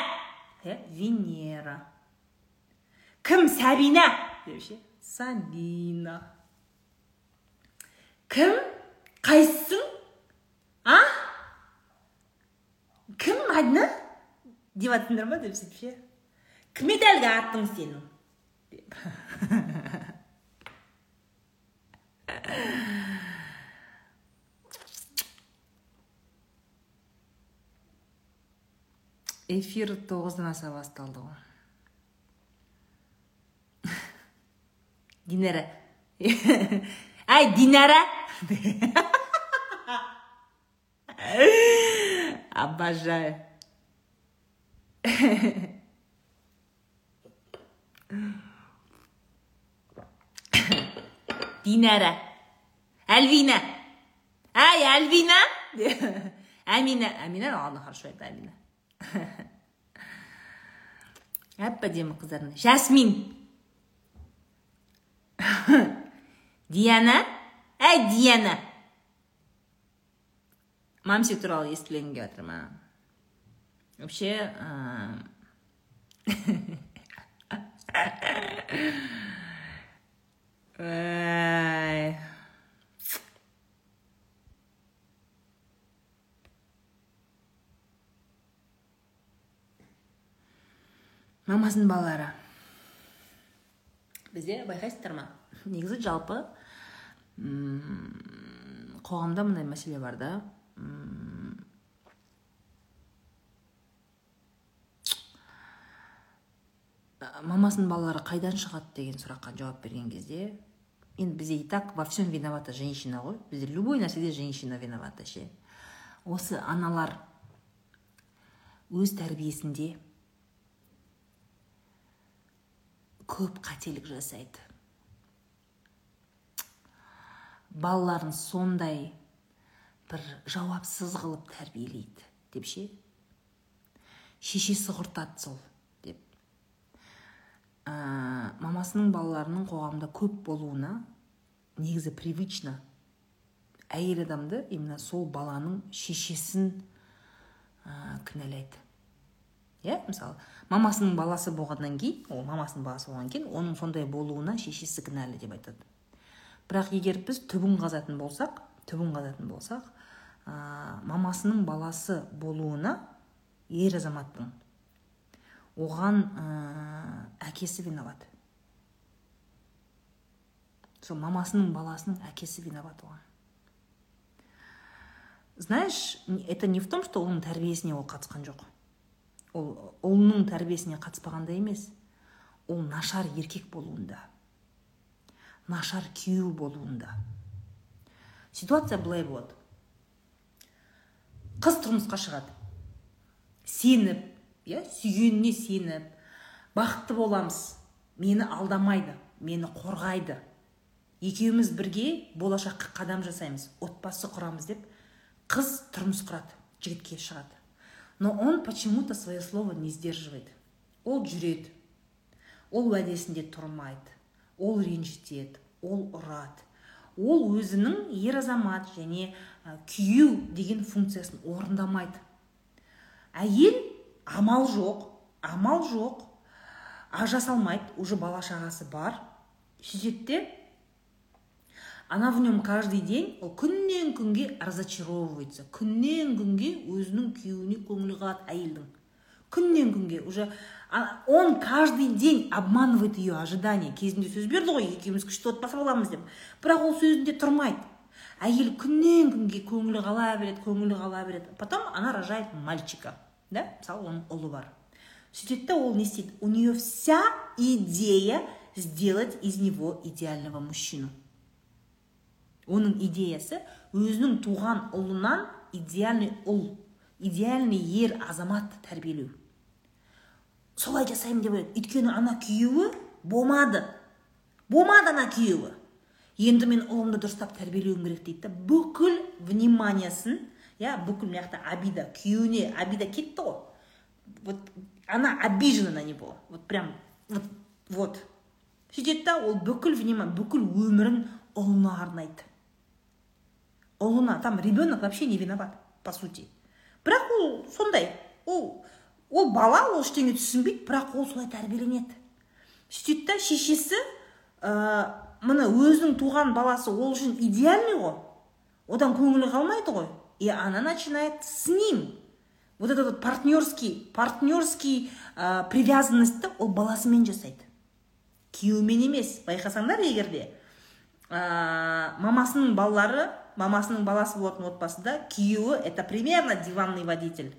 Иә венера. Кім? Сәбина? Деп ше. Сабина кім? Қайсысың а? Кім мадина деп жатсыңдар ма деп сөйтіп ше кім еді әлгі атың сенің деп эфир тоғыздан аса басталды ғой динара. Әй динара! [laughs] Обожаю. Dinara. әй Ay әмина әмина Emine aldı harşvaydı Emine. әп әдемі kızlarını. жасмин Diana. Әй Diana. мамси туралы естілген келіп жатырмын вообще [laughs] мамасының балалары. Бізде байқайсыздар ма? Негізі жалпы қоғамда мындай мәселе бар да. Мамасының балалары қайдан шығады? деген сұраққа жауап берген кезде енді бізде и так во всем виновата женщина ғой. Бізде любой нәрседе женщина виновата ше. Осы аналар өз тәрбиесінде көп қателік жасайды. Балаларын сондай бір жауапсыз қылып тәрбиелейді деп ше? Шешесі құртады сол. Ә, мамасының балаларының қоғамда көп болуына негізі привычно әйел адамды именно сол баланың шешесін ә, кінәлайды. Иә мысалы мамасының баласы болғаннан кейін ол мамасының баласы болғаннан кейін оның сондай болуына шешесі кінәлі деп айтады. Бірақ егер біз түбін қазатын болсақ түбін қазатын болсақ ә, мамасының баласы болуына ер азаматтың оған ә, әкесі виноват. Сол мамасының баласының әкесі виноват оған. Знаешь это не в том что оның тәрбиесіне ол қатысқан жоқ. Ол ұлының тәрбиесіне қатыспағанда емес ол нашар еркек болуында нашар күйеу болуында. Ситуация былай болады. Қыз тұрмысқа шығады. Сеніп иә сүйгеніне сеніп бақытты боламыз. Мені алдамайды мені қорғайды. Екеуміз бірге болашаққа қадам жасаймыз отбасы құрамыз деп қыз тұрмыс құрады жігітке шығады. Но он почему-то свое слово не сдерживает. Ол жүреді ол уәдесінде тұрмайды ол ренжітеді ол ұрады. Ол өзінің ер азамат және күйеу деген функциясын орындамайды. Әйел амал жоқ амал жоқ. Ажа салмайды уже бала шағасы бар. Сөйтеді де она в нем каждый день ол күннен күнге разочаровывается. Күннен күнге өзінің күйеуіне көңілі қалады әйелдің. Күннен күнге уже он каждый день обманывает ее ожидание кезінде сөз берді ғой екеуміз күшті отбасы боламыз деп. Бірақ ол сөзінде тұрмайды. Әйел күннен күнге көңілі қала береді көңілі қала береді. Потом она рожает мальчика. Да? Мысалы оның ұлы бар сөйтеді да ол не істейді у нее вся идея сделать из него идеального мужчину. Оның идеясы өзінің туған ұлынан идеальный ұл идеальный ер азамат тәрбиелеу. Солай жасаймын деп ойлайды өйткені ана күйеуі болмады болмады ана күйеуі. Енді мен ұлымды дұрыстап тәрбиелеуім керек дейді да бүкіл вниманиясын иә бүкіл мына жақта обида күйеуіне обида кетті ғой вот она обижена на него. Вот прям вот вот. Сөйтеді да ол бүкіл внимание бүкіл өмірін ұлына арнайды ұлына там ребенок вообще не виноват по сути. Бірақ ол сондай ол ол бала ол ештеңе түсінбейді бірақ ол солай тәрбиеленеді. Сөйтеді да шешесі ә, мына өзінің туған баласы ол үшін идеальный ғой. Одан көңілі қалмайды ғой. И она начинает с ним. Вот этот вот партнерский партнерский ә, привязанностьті ол баласымен жасайды күйеуімен емес байқасаңдар егерде ә, мамасының балалары мамасының баласы болатын отбасыда күйеуі это примерно диванный водитель.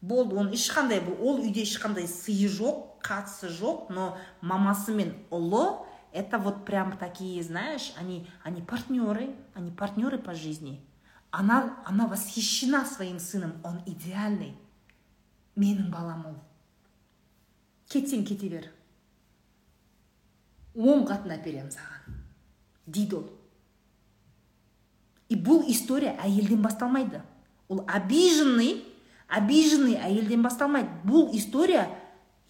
Болды оның ешқандай ол үйде ешқандай сыйы жоқ қатысы жоқ но мамасы мен ұлы это вот прям такие знаешь они они партнеры они партнеры по жизни. Она она восхищена своим сыном он идеальный. Менің балам ол. Кетсең кете бер. Он қатын әперемін саған. Дейді ол. И бұл история әйелден басталмайды. Ол обиженный обиженный әйелден басталмайды. Бұл история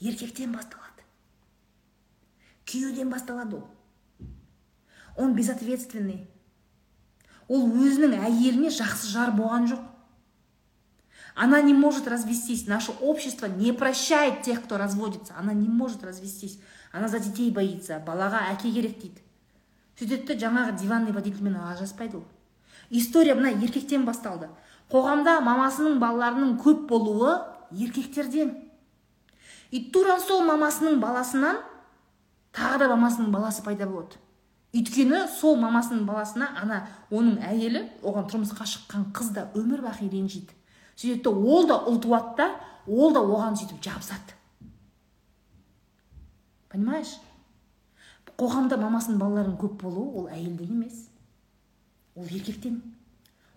еркектен басталады. Күйеуден басталады ол. Он безответственный. Ол өзінің әйеліне жақсы жар болған жоқ. Она не может развестись. Наше общество не прощает тех кто разводится. Она не может развестись. Она за детей боится. Балаға әке керек дейді. Сөйтеді жаңағы диванный водительмен ажыраспайды ол. История мына еркектен басталды. Қоғамда мамасының балаларының көп болуы еркектерден. И тура сол мамасының баласынан тағы да мамасының баласы пайда болады. Өйткені сол мамасының баласына ана оның әйелі оған тұрмысқа шыққан қыз да өмір бақи ренжиді. Сөйтеді ол да ұл туады да ол да оған сөйтіп жабысады. Понимаешь? Қоғамда мамасының балаларының көп болуы ол әйелден емес. Ол еркектен.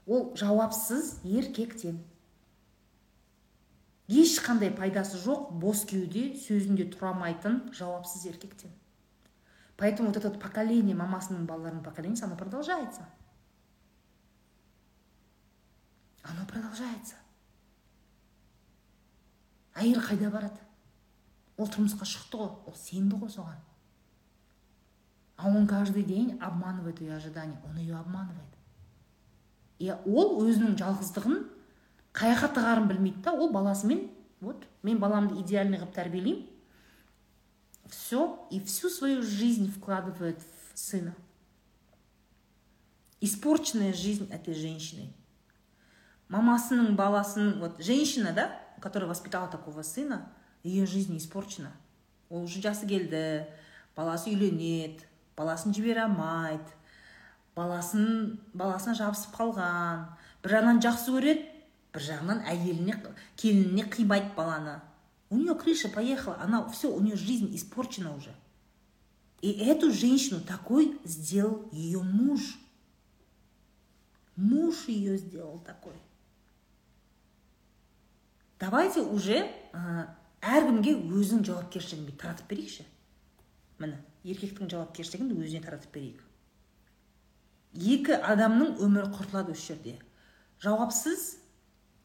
Ол жауапсыз еркектен. Ешқандай пайдасы жоқ бос кеуде сөзінде тұра алмайтын жауапсыз еркектен. Поэтому вот это поколение мамасының балаларының поколениесі оно продолжается. Оно продолжается. Әйел қайда барады ол тұрмысқа шықты ғой. Ол сенді ғой соған. А он каждый день обманывает ее ожидания. Он ее обманывает. И ол өзінің жалғыздығын қай жаққа тығарын білмейді да ол баласымен вот мен баламды идеальный қылып тәрбиелеймін все и всю свою жизнь вкладывает в сына. Испорченная жизнь этой женщины. Мамасының баласының вот женщина да которая воспитала такого сына ее жизнь испорчена. Ол уже жасы келді баласы үйленеді баласын жібере алмайды баласын баласына жабысып қалған. Бір жағынан жақсы көреді бір жағынан әйеліне келініне қимайды баланы. У нее крыша поехала она все у нее жизнь испорчена уже. И эту женщину такой сделал ее муж. Муж ее сделал такой. Давайте уже әркімге өзінің жауапкершілігін таратып берейікші міне еркектің жауапкершілігін өзіне таратып берейік. Екі адамның өмірі құртылады осы жерде. Жауапсыз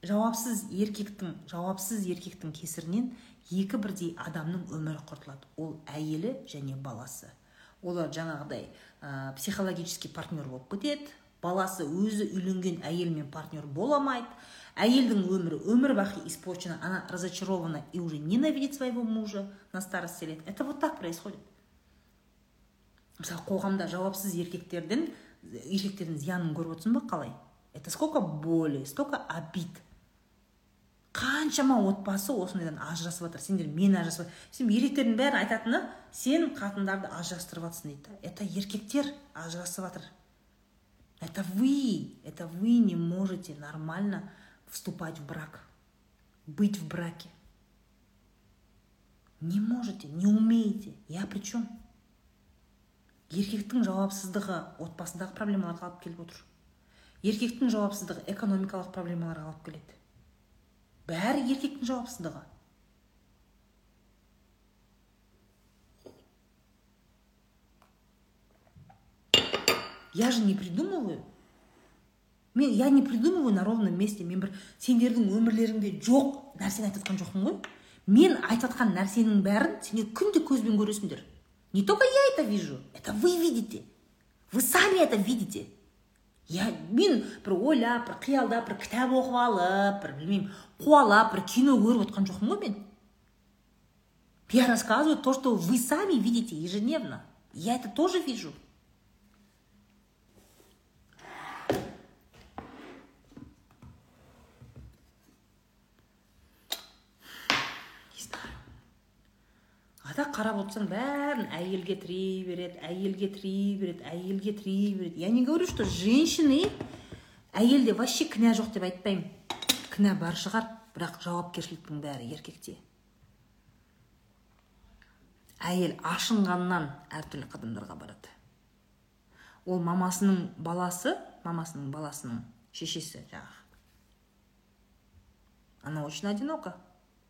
жауапсыз еркектің жауапсыз еркектің кесірінен екі бірдей адамның өмірі құртылады. Ол әйелі және баласы. Олар жаңағыдай ә, психологический партнер болып кетеді. Баласы өзі үйленген әйелмен партнер бола алмайды. Әйелдің өмірі өмір бақи испорчена она разочарована и уже ненавидит своего мужа на старости лет. Это вот так происходит. Мысалы қоғамда жауапсыз еркектердің еркектердің зиянын көріп отырсың ба қалай? Это сколько боли столько обид. Қаншама отбасы осындайдан ажырасып жатыр. Сендер мен ажырасып сен еркектердің бәрі айтатыны сен қатындарды ажырастырып жатрсың дейді это еркектер ажырасып жатыр. Это вы это вы не можете нормально вступать в брак быть в браке. Не можете не умеете. Я при чем еркектің жауапсыздығы отбасындағы проблемаларға алып келіп отыр. Еркектің жауапсыздығы экономикалық проблемаларға алып келеді. Бәрі еркектің жауапсыздығы я же не придумываю. Мен я не придумываю на ровном месте. Мен бір сендердің өмірлеріңде жоқ нәрсені айтып жатқан жоқпын ғой. Мен айтып жатқан нәрсенің бәрін сендер күнде көзбен көресіңдер. Не только я это вижу, это вы видите. Вы сами это видите. Я, мен бір ойлап бір қиялдап бір кітап оқып алып бір білмеймін қуалап бір кино көріп отқан жоқпын ғой мен. Я рассказываю то что вы сами видите ежедневно. Я это тоже вижу. Қарап отырсаң бәрін әйелге тірей береді әйелге тірей береді әйелге тірей береді. Я не говорю что женщины әйелде вообще кінә жоқ деп айтпаймын. Кінә бар шығар бірақ жауапкершіліктің бәрі еркекте. Әйел ашынғаннан әртүрлі қадамдарға барады. Ол мамасының баласы мамасының баласының шешесі жаңағы. Она очень одинока.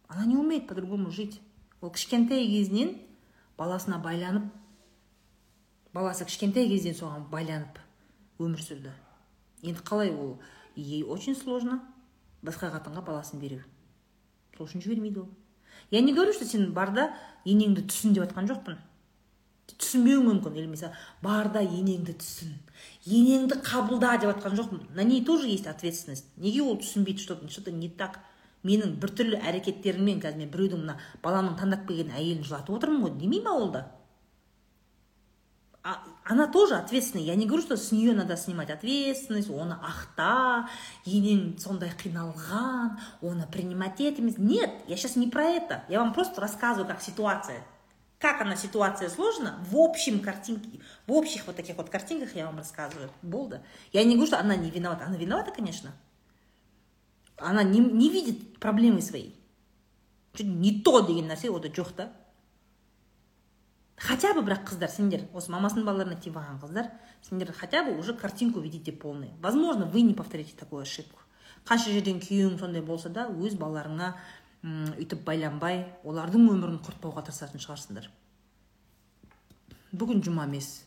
Она не умеет по другому жить. Ол кішкентай кезінен баласына байланып баласы кішкентай кезден соған байланып өмір сүрді. Енді қалай ол? Ей очень сложно. Басқа қатынға баласын беру. Сол үшін жібермейді ол. Я не говорю что сен бар да енеңді түсін деп жатқан жоқпын. Түсінбеуің мүмкін. Или мысалы бар да енеңді түсін. Енеңді қабылда деп жатқан жоқпын. На ней тоже есть ответственность. Неге ол түсінбейді что то не так? Менің біртүрлі әрекеттеріммен қазір мен біреудің мына баланың таңдап келген әйелін жылатып отырмын ғой демей ма ол да а, она тоже ответственная. Я не говорю, что с нее надо снимать ответственность, оны ақта, енең сондай қиналған, оны принимать етеміз. Нет, я сейчас не про это. Я вам просто рассказываю, как ситуация. Как она ситуация сложна, в общем картинке, в общих вот таких вот картинках я вам рассказываю. Болды. Я не говорю, что она не виновата. Она виновата, конечно. Она не, не видит проблемы своей. Не то деген нәрсе ода жоқ та. Хотя бы бірақ қыздар сендер осы мамасының балаларына тиіп алған қыздар сендер хотя бы уже картинку видите полный возможно вы не повторите такую ошибку. Қанша жерден күйеуің сондай болса да өз балаларыңа үйтіп байланбай олардың өмірін құртпауға тырысатын шығарсыңдар. Бүгін жұма емес.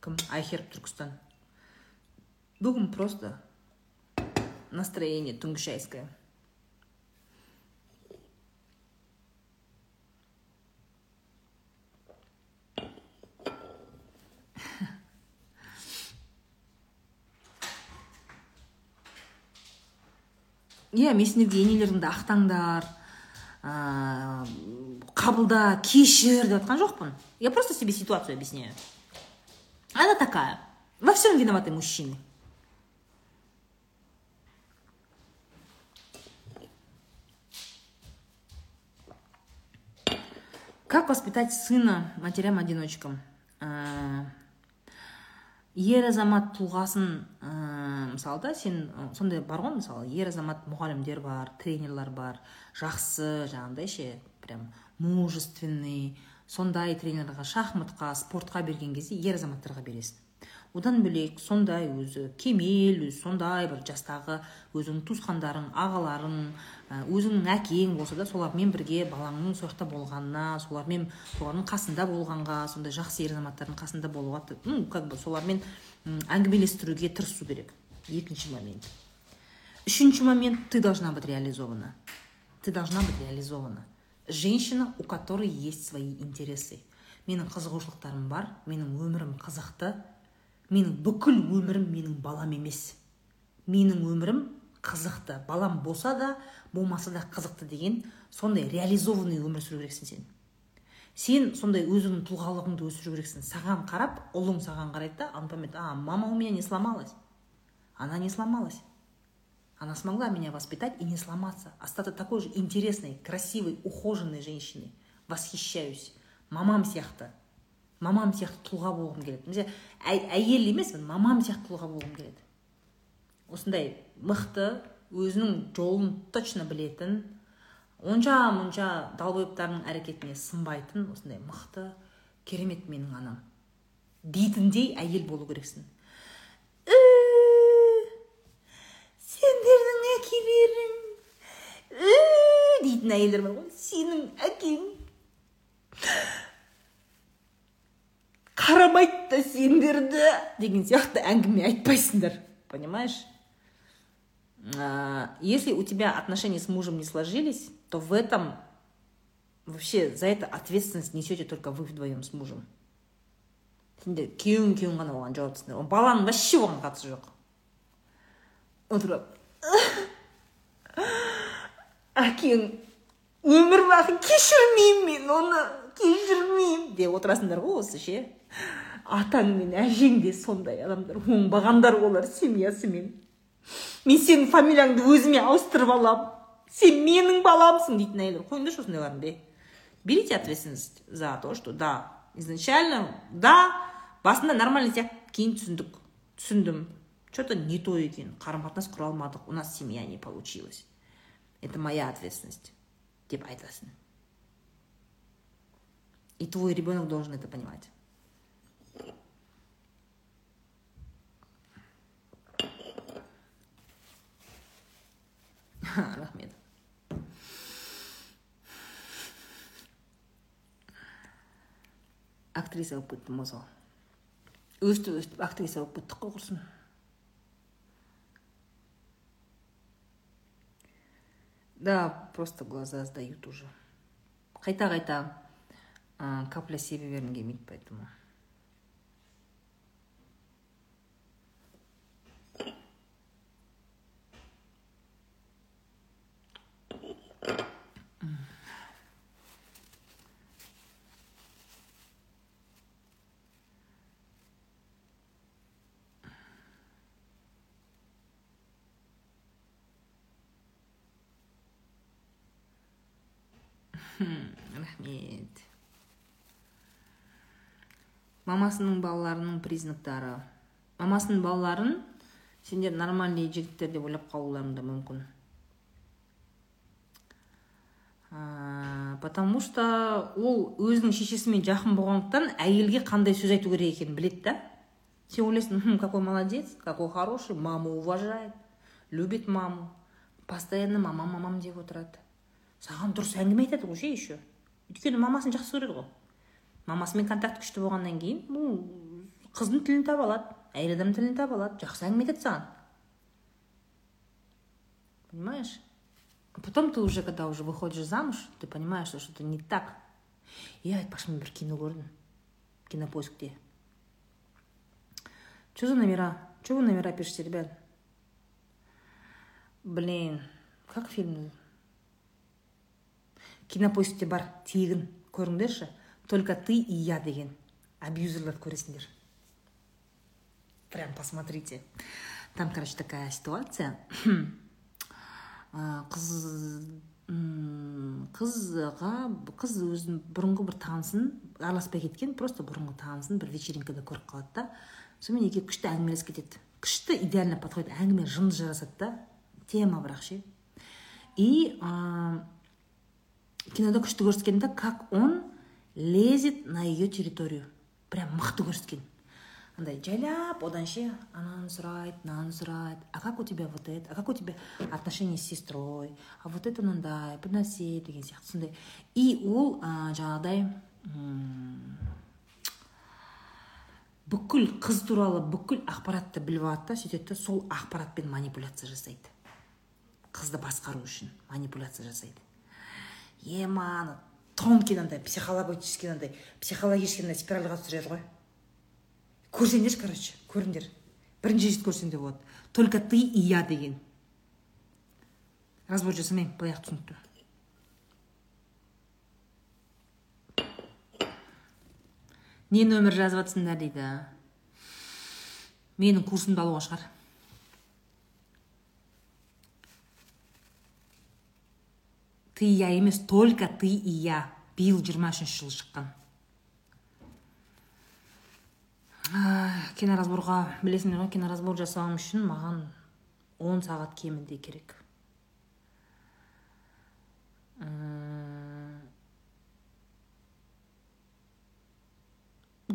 Кім? Айхерб түркістан. Бүгін просто настроение түнгі шайское иә мен сендерге енелеріңді ақтаңдар ыыы қабылда кешір деп жатқан жоқпын. Я просто себе ситуацию объясняю. Она такая. Во всем виноваты мужчины. Как воспитать сына матерям одиночкам ер азамат тұлғасын ә, мысалы да сен сондай бар ғой мысалы ер азамат мұғалімдер бар тренерлар бар жақсы жаңағыдай ше прям мужественный сондай тренерлерға шахматқа спортқа берген кезде ер азаматтарға бересің. Одан бөлек сондай өзі кемел өзі сондай бір жастағы өзіңнің туысқандарың ағаларың өзіңнің әкең болса да солармен бірге балаңның сол жақта болғанына солармен солардың қасында болғанға сондай жақсы ер азаматтардың қасында болуға ну как бы солармен әңгімелестіруге тырысу керек. Екінші момент. Үшінші момент ты должна быть реализована ты должна быть реализована женщина у которой есть свои интересы. Менің қызығушылықтарым бар менің өмірім қызықты. Менің бүкіл өмірім менің балам емес. Менің өмірім қызықты. Балам болса да болмаса да қызықты деген сондай реализованный өмір сүру керексің сен. Сен сондай өзіңнің тұлғалығыңды өсіру керексің. Саған қарап ұлың саған қарайды да он поймет а мама у меня не сломалась. Она не сломалась. Она смогла меня воспитать и не сломаться. Остаться такой же интересной красивой ухоженной женщиной. Восхищаюсь. Мамам сияқты мамам сияқты тұлға болғым келеді. Әйел емес мамам сияқты тұлға болғым келеді. Осындай мықты өзінің жолын точно білетін онша мұнша далбойыптардың әрекетіне сынбайтын осындай мықты керемет менің анам. Дейтіндей әйел болу керексің. Сендердің әкелерің дейтін әйелдер бар ғой. Сенің әкең қарамайды да сендерді деген сияқты әңгіме айтпайсыңдар. Понимаешь? Если у тебя отношения с мужем не сложились то в этом вообще за это ответственность несете только вы вдвоем с мужем. Сендер күйеуің күйеуің ғана оған жауаптысыңдар баланың вообще оған қатысы жоқ отырып әкең өмір бақи кешірмеймін мен оны кешірмеймін деп отырасыңдар ғой осы ше атаң мен әжең де сондай адамдар оңбағандар олар семьясымен мен. Сенің фамилияңды өзіме ауыстырып алам. Сен менің баламсың дейтін әйелдер қойыңдаршы осындайларды берите ответственность за то что да изначально да басында нормально сияқты кейін түсіндік түсіндім. Что то не то екен қарым қатынас құра алмадық у нас семья не получилась это моя ответственность деп айтасың. И твой ребенок должен это понимать. рахмет актриса болып кеттім ғой. Сол өстіп өстіп актриса болып кеттік қой құрсын. Да просто глаза сдают уже. Қайта қайта капля себе бергім келмейді поэтому. Рахмет мамасының балаларының признактары. Мамасының балаларын сендер нормальный жігіттер деп ойлап қалуларың да мүмкін. Потому что ол өзінің шешесімен жақын болғандықтан әйелге қандай сөз айту керек екенін біледі да. Сен ойлайсың какой молодец какой хороший маму уважает любит маму постоянно мамам мамам деп отырады саған дұрыс әңгіме айтады ғой ше еще өйткені мамасын жақсы көреді ғой. Мамасымен контакт күшті болғаннан кейін ну қыздың тілін таба алады әйел адам тілін таба алады жақсы әңгіме айтады саған. Понимаешь? Потом ты уже когда уже выходишь замуж ты понимаешь что что-то не так. Е айтпақшы мен бір кино көрдім кинопоискте что за номера? Что вы номера пишете ребят? Блин как фильм? Кинопоискте бар тегін. Көріңдерші. Только ты и я деген. Абьюзерлерді көресіңдер. Прям посмотрите. Там короче такая ситуация. [clears throat] Қыз қызға қыз өзінің бұрынғы бір танысын араласпай кеткен просто бұрынғы танысын бір вечеринкада көріп қалады да. Сонымен екеуі күшті әңгімелесіп кетеді. Күшті идеально подходит. Әңгіме жынды жарасады да. Тема бірақ ше. И кинода күшті көрсеткен да как он лезет на ее территорию. Прям мықты көрсеткен андай жайлап одан ше ананы сұрайды мынаны сұрайды а как у тебя вот это? А как у тебя отношения с сестрой? А вот это мынандай бір нәрсе деген сияқты сондай и ол ә, жаңағыдай бүкіл қыз туралы бүкіл ақпаратты біліп алады да сөйтеді сол ақпаратпен манипуляция жасайды. Қызды басқару үшін манипуляция жасайды. Ема ана тонкий андай психологический андай психологический андай спиральға түсіреді ғой. Көрсеңдерші короче көріңдер. Бірінші рет көрсеңдер болады только ты и я деген. Разбор жасамаймын былай ақ түсінікті. Не нөмір жазып жатсыңдар дейді. Менің курсымды алуға шығар. ты я емес только ты и я. Быйыл жыйырма үчүнчү жылы чыккан. Киноразборго билесиңер го киноразбор жасауым үчүн маған он сағат кеминде керек.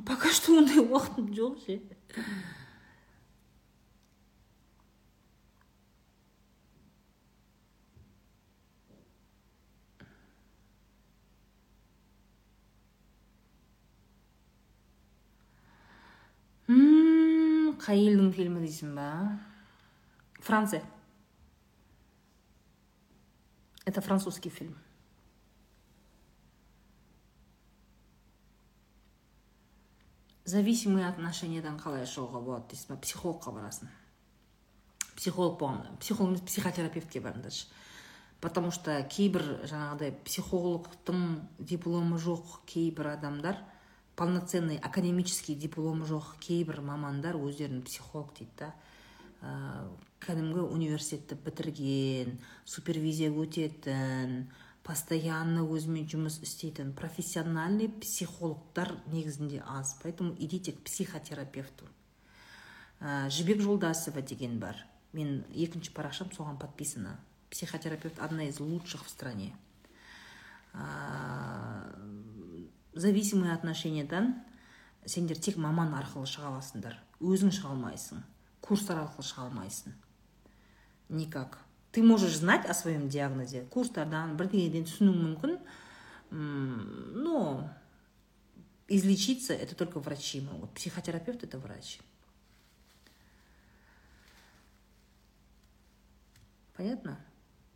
Пока что ондай убактым [laughs] жок бще қай елдің фильмі дейсің ба франция это французский фильм. Зависимый отношениядан қалай шығуға болады дейсің ба психологқа барасың психолог болғанда психолог емес психотерапевтке барыңдаршы потому что кейбір жаңағыдай психологтың дипломы жоқ кейбір адамдар. Полноценный академический дипломы жоқ. Кейбір мамандар өздерін психолог дейді да. Ә, кәдімгі университетті бітірген супервизия өтетін постоянно өзімен жұмыс істейтін профессиональный психологтар негізінде аз. Поэтому идите к психотерапевту. Ә, жібек жолдасова деген бар. Мен екінші парақшам соған подписана. Психотерапевт одна из лучших в стране. Зависимый отношениядан сендер тек маман арқылы шыға аласыңдар. Өзің шыға алмайсың. Курстар арқылы шыға алмайсың. Никак. Ты можешь знать о своем диагнозе. Курстардан бірдеңеден түсінуің мүмкін. Но излечиться это только врачи могут. Психотерапевт это врач. Понятно?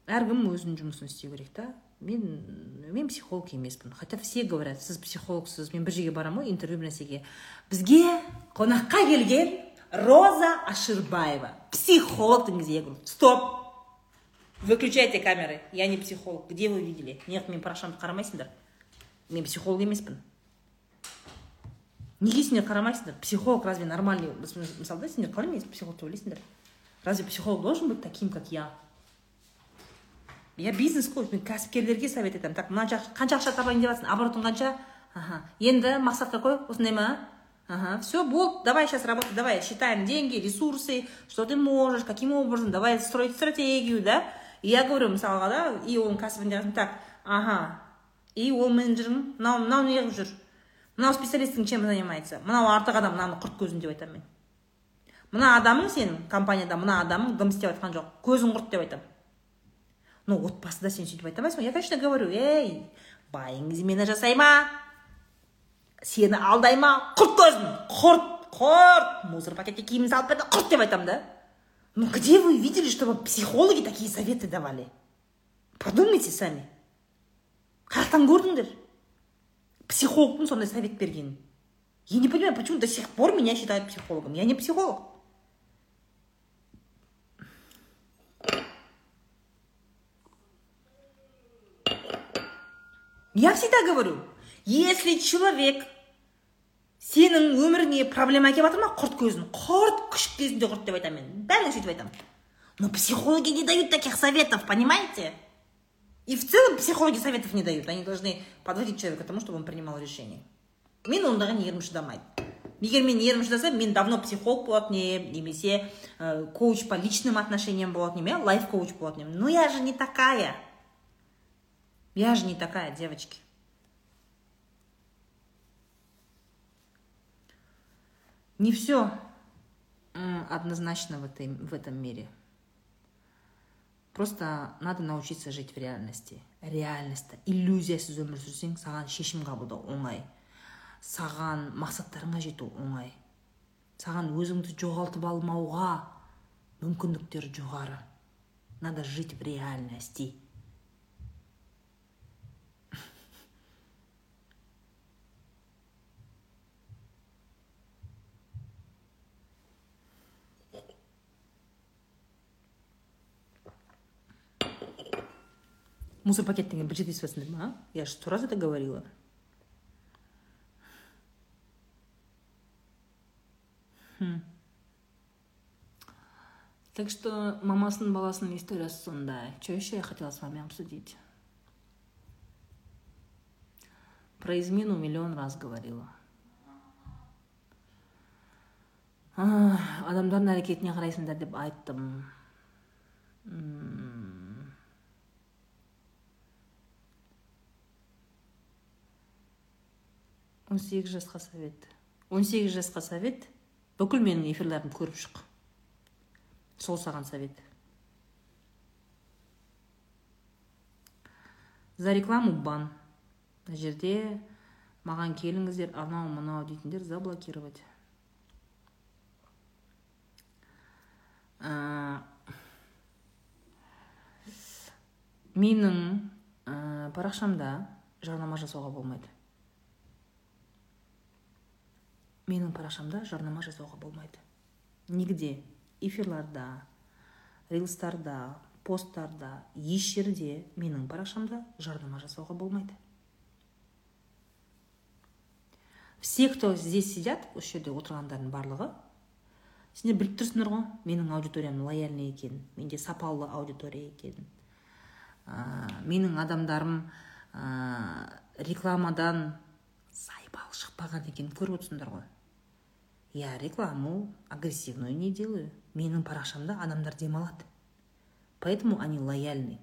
Әркім өзінің жұмысын істеу керек та мен мен психолог емеспін. Хотя все говорят сіз психологсыз мен бір жерге барамын ғой интервью бір нәрсеге. Бізге қонаққа келген роза аширбаева психолог я говорю стоп! Выключайте камеры я не психолог. Где вы видели? Неғып менің парақшамды қарамайсыңдар мен психолог емеспін. Неге сендер қарамайсыңдар психолог разве нормальный? Мысалы да сендер қалай мен психолог деп ойлайсыңдар. Разве психолог должен быть таким как я? Я бизнес коуч мен кәсіпкерлерге совет айтамын так мына қанша ақша табайын деп жатрсың оборотың қанша ага енді мақсатқа қой осындай ма? Ага все болды. Давай сейчас работай. Давай считаем деньги ресурсы что ты можешь каким образом. Давай строить стратегию да? И я говорю мысалға да и оның кәсібінде так ага и ол менеджерің мынау мынау неғып жүр? Мынау специалистің чем занимается? Мынау артық адам мынаны құрт көзін деп айтамын мен. Мына адамың сенің компанияда мына адамың дым істеп жатқан жоқ. Көзін құрт деп айтамын. Ну отбасыда сен сөйтіп айта алмайсың ғой я конечно говорю ей байың измена жасай ма сені алдай ма құрт көзін құрт құрт мусор пакетке киімін салып берді құрт деп айтамын да ну где вы видели чтобы психологи такие советы давали? Подумайте сами. Қаяқтан көрдіңдер психологтың сондай совет бергенін я не понимаю почему до сих пор меня считают психологом. Я не психолог. Я всегда говорю, если человек сенің өміріңе проблема әкеліп жатыр ма құрт көзін құрт күшік кезінде құрт деп айтамын мен бәріне сөйтіп айтамын. Но психологи не дают таких советов понимаете? И в целом психологи советов не дают. Они должны подводить человека к тому чтобы он принимал решение. Мен ондаған ерім шыдамайды. Егер мен ерім шыдасам мен давно психолог болатын едім немесе ә, коуч по личным отношениям болатын едім иә лайф коуч болатын едім но я же не такая. Я же не такая, девочки. Не все однозначно в, этой, в этом мире. Просто надо научиться жить в реальности. Реальностьта иллюзиясыз өмір сүрсең саған шешім қабылдау оңай саған мақсаттарыңа жету оңай саған өзіңді жоғалтып алмауға мүмкіндіктер жоғары надо жить в реальности мусор пакет деген бір жерде жатсыңдар ма я же сто раз это говорила. Хм. так что мамасының баласының историясы сондай что еще я хотела с вами обсудить? Про измену миллион раз говорила. Адамдардың әрекетіне қарайсыңдар деп айттым он сегіз жасқа совет. Он сегіз жасқа совет бүкіл менің эфирлерімді көріп шық. Сол саған совет. За рекламу бан. Мына жерде маған келіңіздер анау мынау дейтіндер заблокировать. Ә, менің ә, парақшамда жарнама жасауға болмайды. Менің парақшамда жарнама жасауға болмайды. Нигде. Эфирларда рилстарда посттарда еш жерде менің парақшамда жарнама жасауға болмайды. Все кто здесь сидят осы жерде отырғандардың барлығы сендер біліп тұрсыңдар ғой менің аудиториям лояльный екенін менде сапалы аудитория екенін ә, менің адамдарым ә, рекламадан сайбал шықпаған екенін көріп отырсыңдар ғой. Я рекламу агрессивную не делаю. Менің парақшамда адамдар демалады поэтому они лояльны.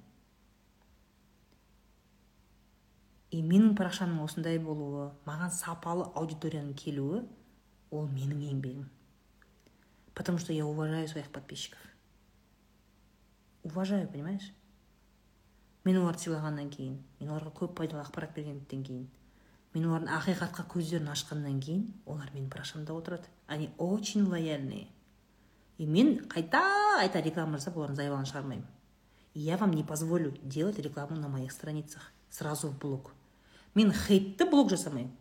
И менің парақшамның осындай болуы маған сапалы аудиторияның келуі ол менің еңбегім. Потому что я уважаю своих подписчиков. Уважаю понимаешь? Мен оларды сыйлағаннан кейін мен оларға көп пайдалы ақпарат бергендіктен кейін мен олардың ақиқатқа көздерін ашқаннан кейін олар менің парақшамда отырады они очень лояльные и мен қайта қайта реклама жасап олардың зайыбалын шығармаймын я вам не позволю делать рекламу на моих страницах сразу в блог мен хейтті блог жасамаймын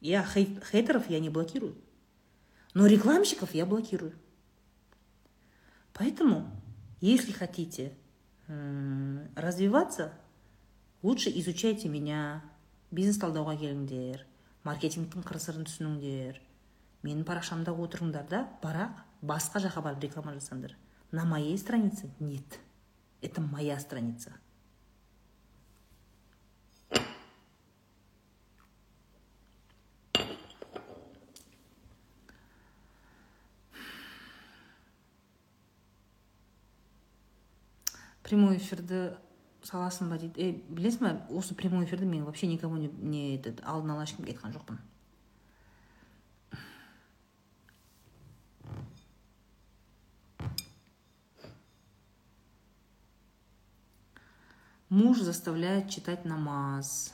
я хейт, хейтеров я не блокирую но рекламщиков я блокирую поэтому если хотите развиваться лучше изучайте меня бизнес талдауға келіңдер маркетингтің қыр сырын түсініңдер. Менің парақшамда отырыңдар да бірақ басқа жаққа барып реклама жасаңдар. На моей странице нет. Это моя страница. Прямой эфирді саласың ба дейді е білесің ба осы прямой эфирді мен вообще никому не, не этот алдын ала ешкімге айтқан жоқпын муж заставляет читать намаз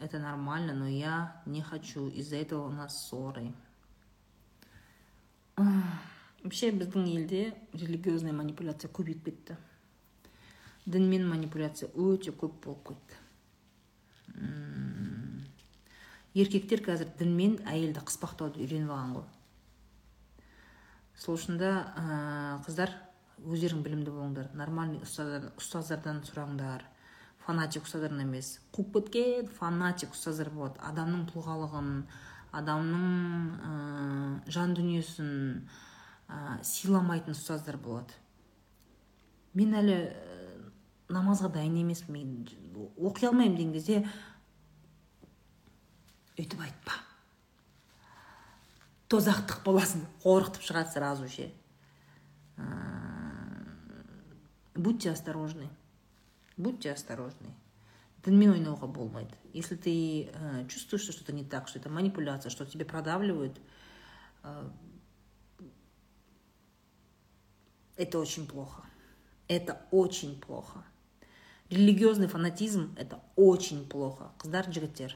это нормально но я не хочу из-за этого у нас ссоры вообще біздің елде религиозный манипуляция көбейіп кетті дінмен манипуляция өте көп болып кетті. Еркектер қазір дінмен әйелді қыспақтауды үйреніп алған ғой. Сол үшін да қыздар өздерің білімді болыңдар. Нормальный ұстаздар, ұстаздардан сұраңдар. Фанатик ұстаздардан емес. Қуып кеткен фанатик ұстаздар болады. Адамның тұлғалығын адамның ә, жан дүниесін ә, сыйламайтын ұстаздар болады. Мен әлі намазға дайын емеспін мен? Оқи алмаймын деген кезде өйтіп айтпа. Тозақтық боласың. Қорқытып шығады сразу ше. Будьте осторожны. Будьте осторожны. Дінмен ойнауға болмайды. Если ты э, чувствуешь что что-то не так что это манипуляция что тебе продавливают э, это очень плохо. Это очень плохо. Религиозный фанатизм это очень плохо. Қыздар жігіттер.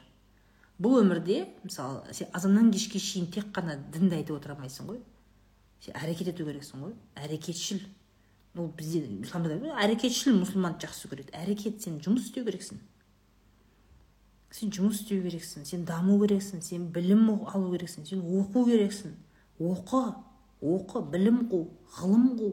Бұл өмірде мысалы сен азаннан кешке шейін тек қана дінді айтып отыра алмайсың ғой. Сен әрекет ету керексің ғой. Әрекетшіл. Ол бізде исламда әрекетшіл мұсылманды жақсы көреді. Әрекет сен жұмыс істеу керексің. Сен жұмыс істеу керексің сен даму керексің сен білім алу керексің сен оқу керексің. Оқы оқы білім қу ғылым қу.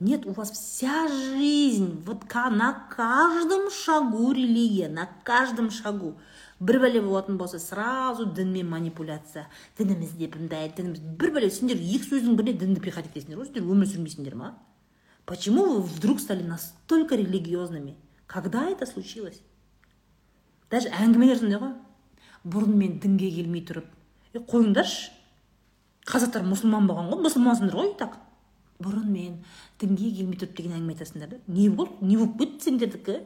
Нет, у вас вся жизнь, вот на каждом шагу религия, на каждом шагу. бір бәле болатын болса сразу дінмен манипуляция дінімізде бұндай дініміз бір бәле сендер екі сөздің біріне дінді приходить етесіңдер ғой сендер өмір сүрмейсіңдер ма почему вы вдруг стали настолько религиозными? Когда это случилось? Даже әңгімелер сондай ғой бұрын мен дінге келмей тұрып е қойыңдаршы қазақтар мұсылман болған ғой мұсылмансыңдар ғой и так? Бұрын мен дінге келмей тұрып деген әңгіме айтасыңдар да не болды не болып кетті сендердікі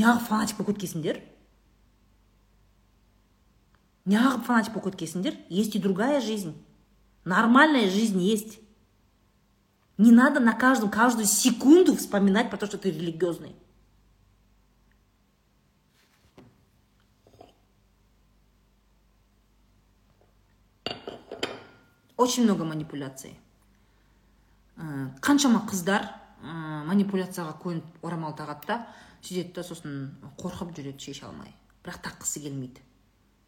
неғып фанатик болып кеткенсіңдер неғып фанатик болып кеткенсіңдер есть и другая жизнь. Нормальная жизнь есть. Не надо на каждую каждую секунду вспоминать про то что ты религиозный. Очень много манипуляций. Қаншама қыздар ә, манипуляцияға көніп орамал тағады да сөйтеді да сосын қорқып жүреді шеше алмай. Бірақ таққысы келмейді.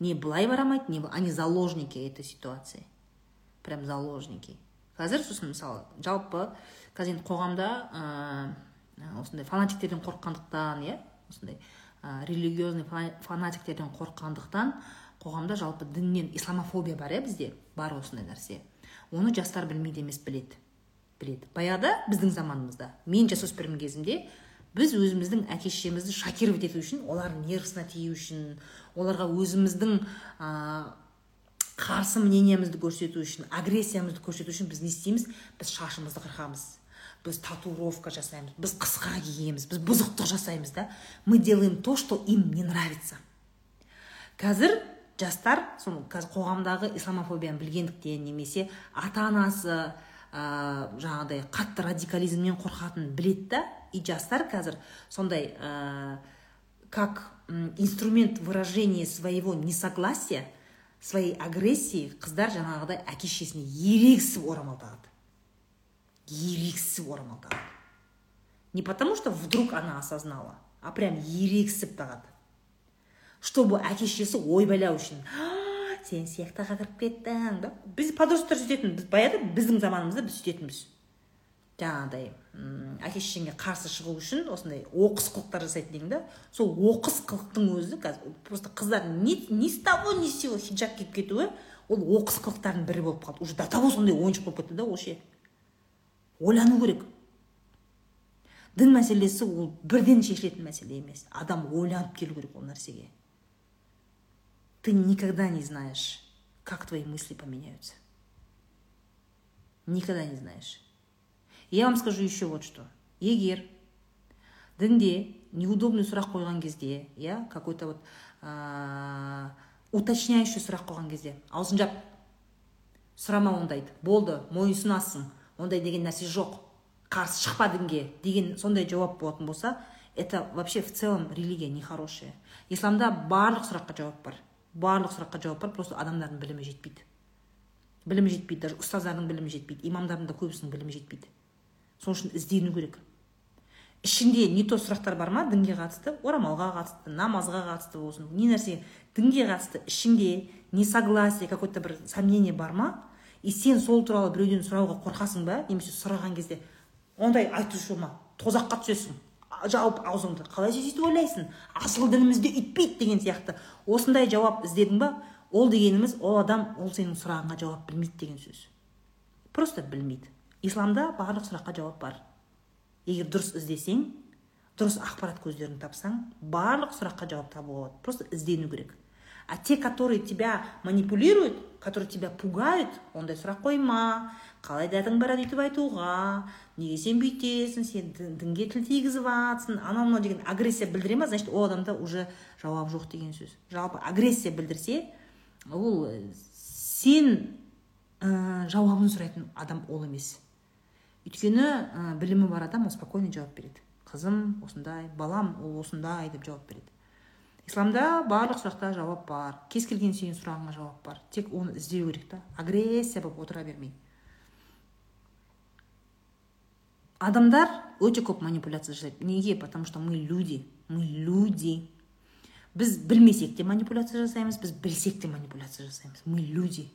Не былай бара алмайды не они заложники этой ситуации. Прям заложники. Қазір сосын мысалы жалпы қазір енді қоғамда ә, осындай фанатиктерден қорыққандықтан иә осындай ә, религиозный фанатиктерден қорыққандықтан қоғамда жалпы діннен исламофобия бар иә бізде. Бар осындай нәрсе. Оны жастар білмейді емес біледі. Біледі баяғыда біздің заманымызда мен жасөспірім кезімде біз өзіміздің әке шешемізді шокировать ету үшін олардың нервысына тию үшін оларға өзіміздің ә, қарсы мнениемізді көрсету үшін агрессиямызды көрсету үшін біз не істейміз? Біз шашымызды қырқамыз. Біз татуировка жасаймыз. Біз қысқа киеміз біз бұзықтық жасаймыз да. Мы делаем то что им не нравится. Қазір жастар сол қазір қоғамдағы исламофобияны білгендіктен немесе ата анасы ә, жаңағыдай қатты радикализмнен қорқатынын біледі да. И жастар қазір сондай ә, как инструмент выражения своего несогласия своей агрессии қыздар жаңағыдай әке шешесіне ерегісіп орамал тағады ерегісіп орамал тағады не потому что вдруг она осознала а прям ерегісіп тағады. Чтобы әке шешесі ойбайлау үшін сен сектаға кіріп кеттің да? Біз подростктар сөйтетін біз баяғыда біздің заманымызда біз сөйтетінбіз жаңағыдай әке шешеңе қарсы шығу үшін осындай оқыс қылықтар жасайтын едің да? Сол оқыс қылықтың өзі қазір просто қыздар ни, ни с того ни с сего хиджаб киіп кетуі ол оқыс қылықтардың бірі болып қалды. Уже до того сондай ойыншық болып кетті да ол ше ойлану керек. Дін мәселесі ол бірден шешілетін мәселе емес. Адам ойланып келу керек ол нәрсеге. Ты никогда не знаешь как твои мысли поменяются. Никогда не знаешь. Я вам скажу еще вот что. Егер дінде неудобный сұрақ қойған кезде иә какой то вот уточняющий сұрақ қойған кезде аузын жап. Сұрама ондайды. Болды мойынсұнасың ондай деген нәрсе жоқ. Қарсы шықпа дінге деген сондай жауап болатын болса это вообще в целом религия нехорошая. Исламда барлық сұраққа жауап бар. Барлық сұраққа жауап бар просто адамдардың білімі жетпейді. Білімі жетпейді даже ұстаздардың білімі жетпейді имамдардың да көбісінің білімі жетпейді. Сол үшін іздену керек. Ішінде не то сұрақтар бар ма? Дінге қатысты орамалға қатысты намазға қатысты болсын не нәрсе. Дінге қатысты ішіңде несогласие какой то бір сомнение бар ма? И сен сол туралы біреуден сұрауға қорқасың ба? Немесе сұраған кезде ондай айтушы болма тозаққа түсесің жауып аузыңды қалай сен сөйтіп ойлайсың? Асыл дінімізде үйтпейді деген сияқты. Осындай жауап іздедің ба? Ол дегеніміз ол адам ол сенің сұрағыңа жауап білмейді деген сөз. Просто білмейді. Исламда барлық сұраққа жауап бар. Егер дұрыс іздесең дұрыс ақпарат көздерін тапсаң барлық сұраққа жауап табуға болады. Просто іздену керек. А те которые тебя манипулируют которые тебя пугают ондай сұрақ қойма. Қалай дәтің барады өйтіп айтуға? Неге сен бүйтесің сен дінге тіл тигізіп жатрсың анау мынау деген агрессия білдіре ма? Значит ол адамда уже жауап жоқ деген сөз. Жалпы агрессия білдірсе ол сен ә, жауабын сұрайтын адам ол емес. Өйткені ә, білімі бар адам ол спокойно жауап береді. Қызым осындай балам ол осындай деп жауап береді. Исламда барлық сұрақта жауап бар. Кез келген сенің сұрағыңа жауап бар. Тек оны іздеу керек та. Агрессия болып отыра бермей. Адамдар өте көп манипуляция жасайды. Неге? Потому что мы люди. Мы люди. Біз білмесек те манипуляция жасаймыз біз білсек те манипуляция жасаймыз. Мы люди.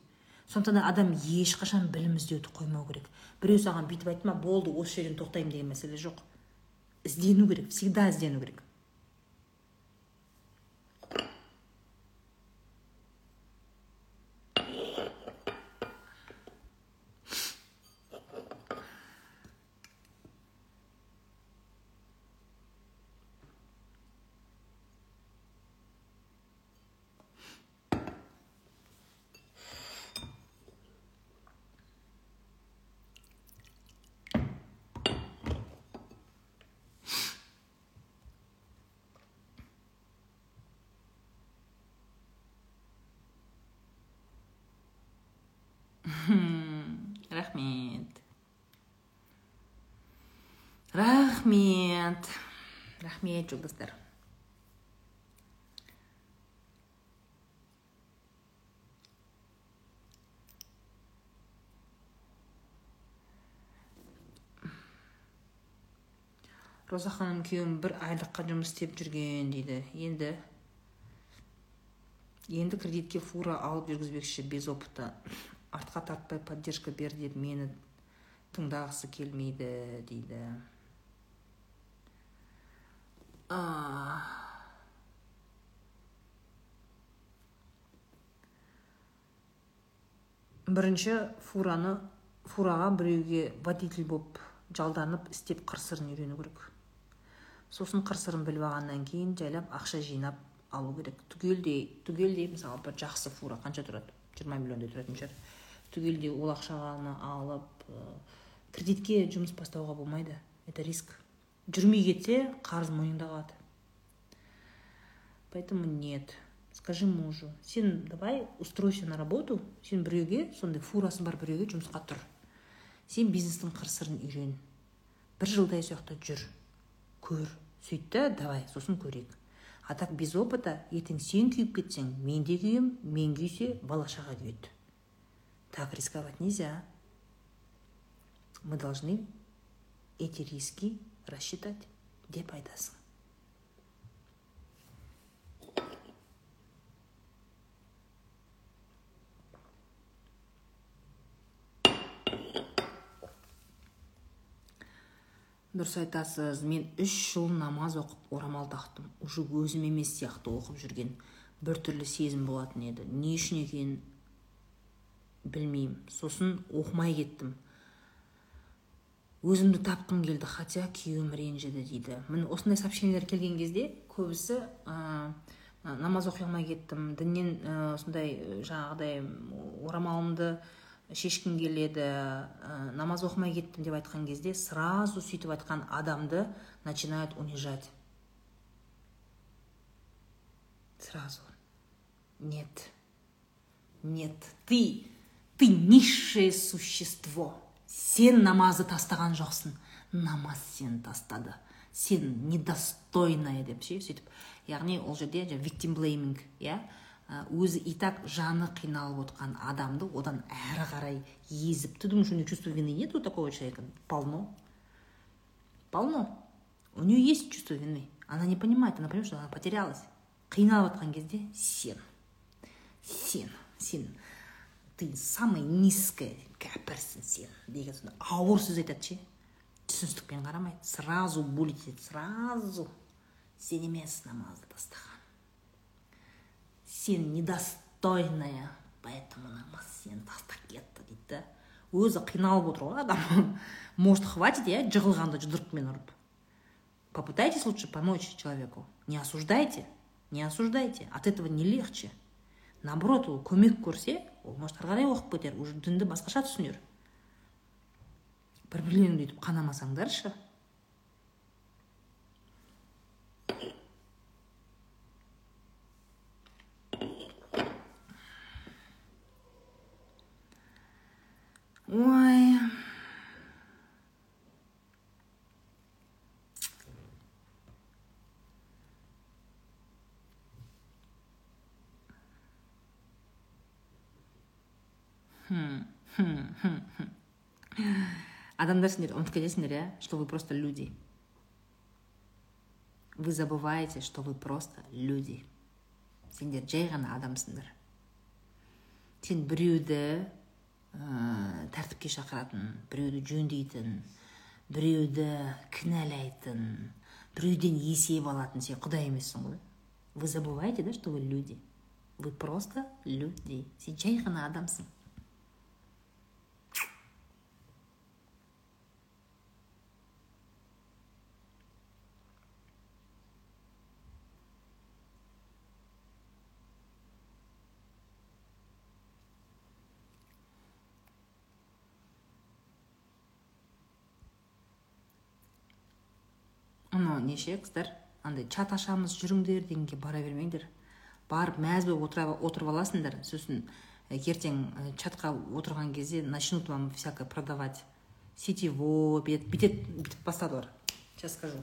Сондықтан да адам ешқашан білім іздеуді қоймау керек. Біреу саған бүйтіп айтты ма болды осы жерден тоқтаймын деген мәселе жоқ. Іздену керек всегда іздену керек рахмет рахмет. Рахмет жұлдыздар роза ханым күйеуім бір айлыққа жұмыс істеп жүрген дейді. Енді енді кредитке фура алып жүргізбекші без опыта артқа тартпай поддержка бер деп мені тыңдағысы келмейді дейді. Бірінші фураны фураға біреуге водитель болып жалданып істеп қыр сырын үйрену керек. Сосын қыр сырын біліп алғаннан кейін жайлап ақша жинап алу керек. Түгелдей түгелдей мысалы бір жақсы фура қанша тұрады? Жиырма миллиондай тұратын шығар. Түгелдей ол ақшаны алып кредитке жұмыс бастауға болмайды. Это риск. Жүрмей кетсе қарыз мойныңда қалады поэтому нет. Скажи мужу сен давай устройся на работу сен біреуге сондай фурасы бар біреуге жұмысқа тұр. Сен бизнестің қыр сырын үйрен. Бір жылдай сол жақта жүр көр. Сөйт та давай сосын көрейік а так без опыта ертең сен күйіп кетсең мен де күйем мен күйсе бала шаға күйеді. Так рисковать нельзя. Мы должны эти риски рассчитать деп айтасың дұрыс айтасыз мен үш жыл намаз оқып орамал тақтым. Уже өзім емес сияқты оқып жүрген. Біртүрлі сезім болатын еді. Не үшін екенін білмеймін. Сосын оқымай кеттім. Өзімді тапқым келді хотя күйеуім ренжіді дейді. Міне осындай сообщениелер келген кезде көбісі ә, намаз оқи алмай кеттім діннен осындай жаңағыдай орамалымды шешкім келеді ә, намаз оқымай кеттім деп айтқан кезде сразу сөйтіп айтқан адамды начинают унижать. Сразу. Нет. Нет. Ты ты низшее существо. Сен намазды тастаған жоқсың. Намаз сені тастады. Сен недостойная деп ше сөйтіп. Яғни ол жерде victim blaming иә? Өзі и так жаны қиналып отқан адамды одан әрі қарай езіп ты думаешь у него чувство вины нет у такого человека? Полно. Полно. У нее есть чувство вины она не понимает она понимает что она потерялась. Қиналып жатқан кезде сен. Сен сен. Ты самый низкая кәпірсің сен деген сондай ауыр сөз айтады ше түсіністікпен қарамайды сразу булить етеді сразу сен емес намазды тастаған сен недостойная поэтому намаз сені тастап кетті дейді өзі қиналып отыр ғой адам может хватит иә жығылғанда жұдырықпен ұрып попытайтесь лучше помочь человеку не осуждайте. Не осуждайте. От этого не легче. Наоборот ол көмек көрсе ол может ары қарай оқып кетер уже дінді басқаша түсінер. Бір бірлеріңді өйтіп қанамасаңдаршы. Ой. Адамдар сендер ұмытып кетесіңдер иә что вы просто люди. Вы забываете что вы просто люди. Сендер жай ғана адамсыңдар сен біреуді ә, тәртіпке шақыратын біреуді жөндейтін біреуді кінәлайтын біреуден есеп алатын сен құдай емессің ғой. Вы забываете да что вы люди? Вы просто люди. Сен жай ғана адамсың. Анау неше қыздар андай чат ашамыз жүріңдер дегенге бара бермеңдер. Барып мәз болып отырып аласыңдар. Сосын ертең чатқа отырған кезде начнут вам всякое продавать. Сетевой бүйтеді бүйтіп бастады олар сейчас скажу.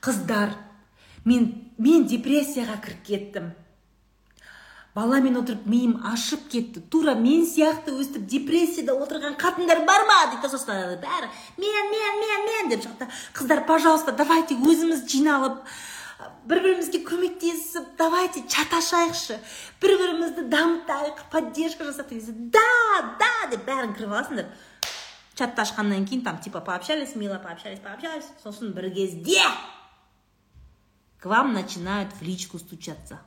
Қыздар мен мен депрессияға кіріп кеттім. Баламен отырып миым ашып кетті. Тура мен сияқты өстіп депрессияда отырған қатындар бар ма? Дейді сосын бәрі. Мен мен мен мен! деп жатты қыздар пожалуйста давайте өзіміз жиналып бір бірімізге көмектесіп давайте чат ашайықшы бір бірімізді дамытайық поддержка жасап деген да да! деп бәрін кіріп аласыңдар. Чатты ашқаннан кейін там типа пообщались мило пообщались пообщались. Сосын бір кезде к вам начинают в личку стучаться.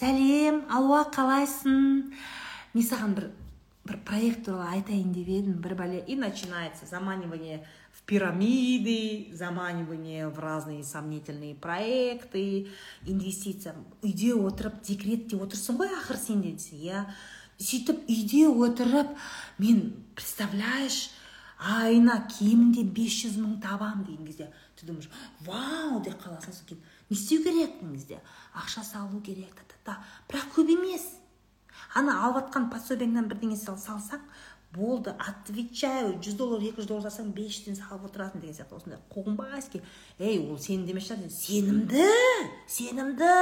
Сәлем алуа қалайсың? Мен саған бір бір проект туралы айтайын деп едім. Бір бәле и начинается заманивание в пирамиды заманивание в разные сомнительные проекты инвестиция үйде отырып декретте отырсың ғой ақыры сен де иә? Сөйтіп үйде отырып мен представляешь айына кемінде 500 мың табамын деген кезде ты думаешь вау! деп қаласың содан кейін не істеу керек кезде ақша салу керек. Та бірақ көп емес. Ана алып жатқан пособиеңнен бірдеңе салсаң болды отвечаю жүз доллар екі жүз доллар салсаң бес жүзден салып отырасың деген сияқты осындай қоңбайский ей ол сенім емес шығар сенімді сенімді.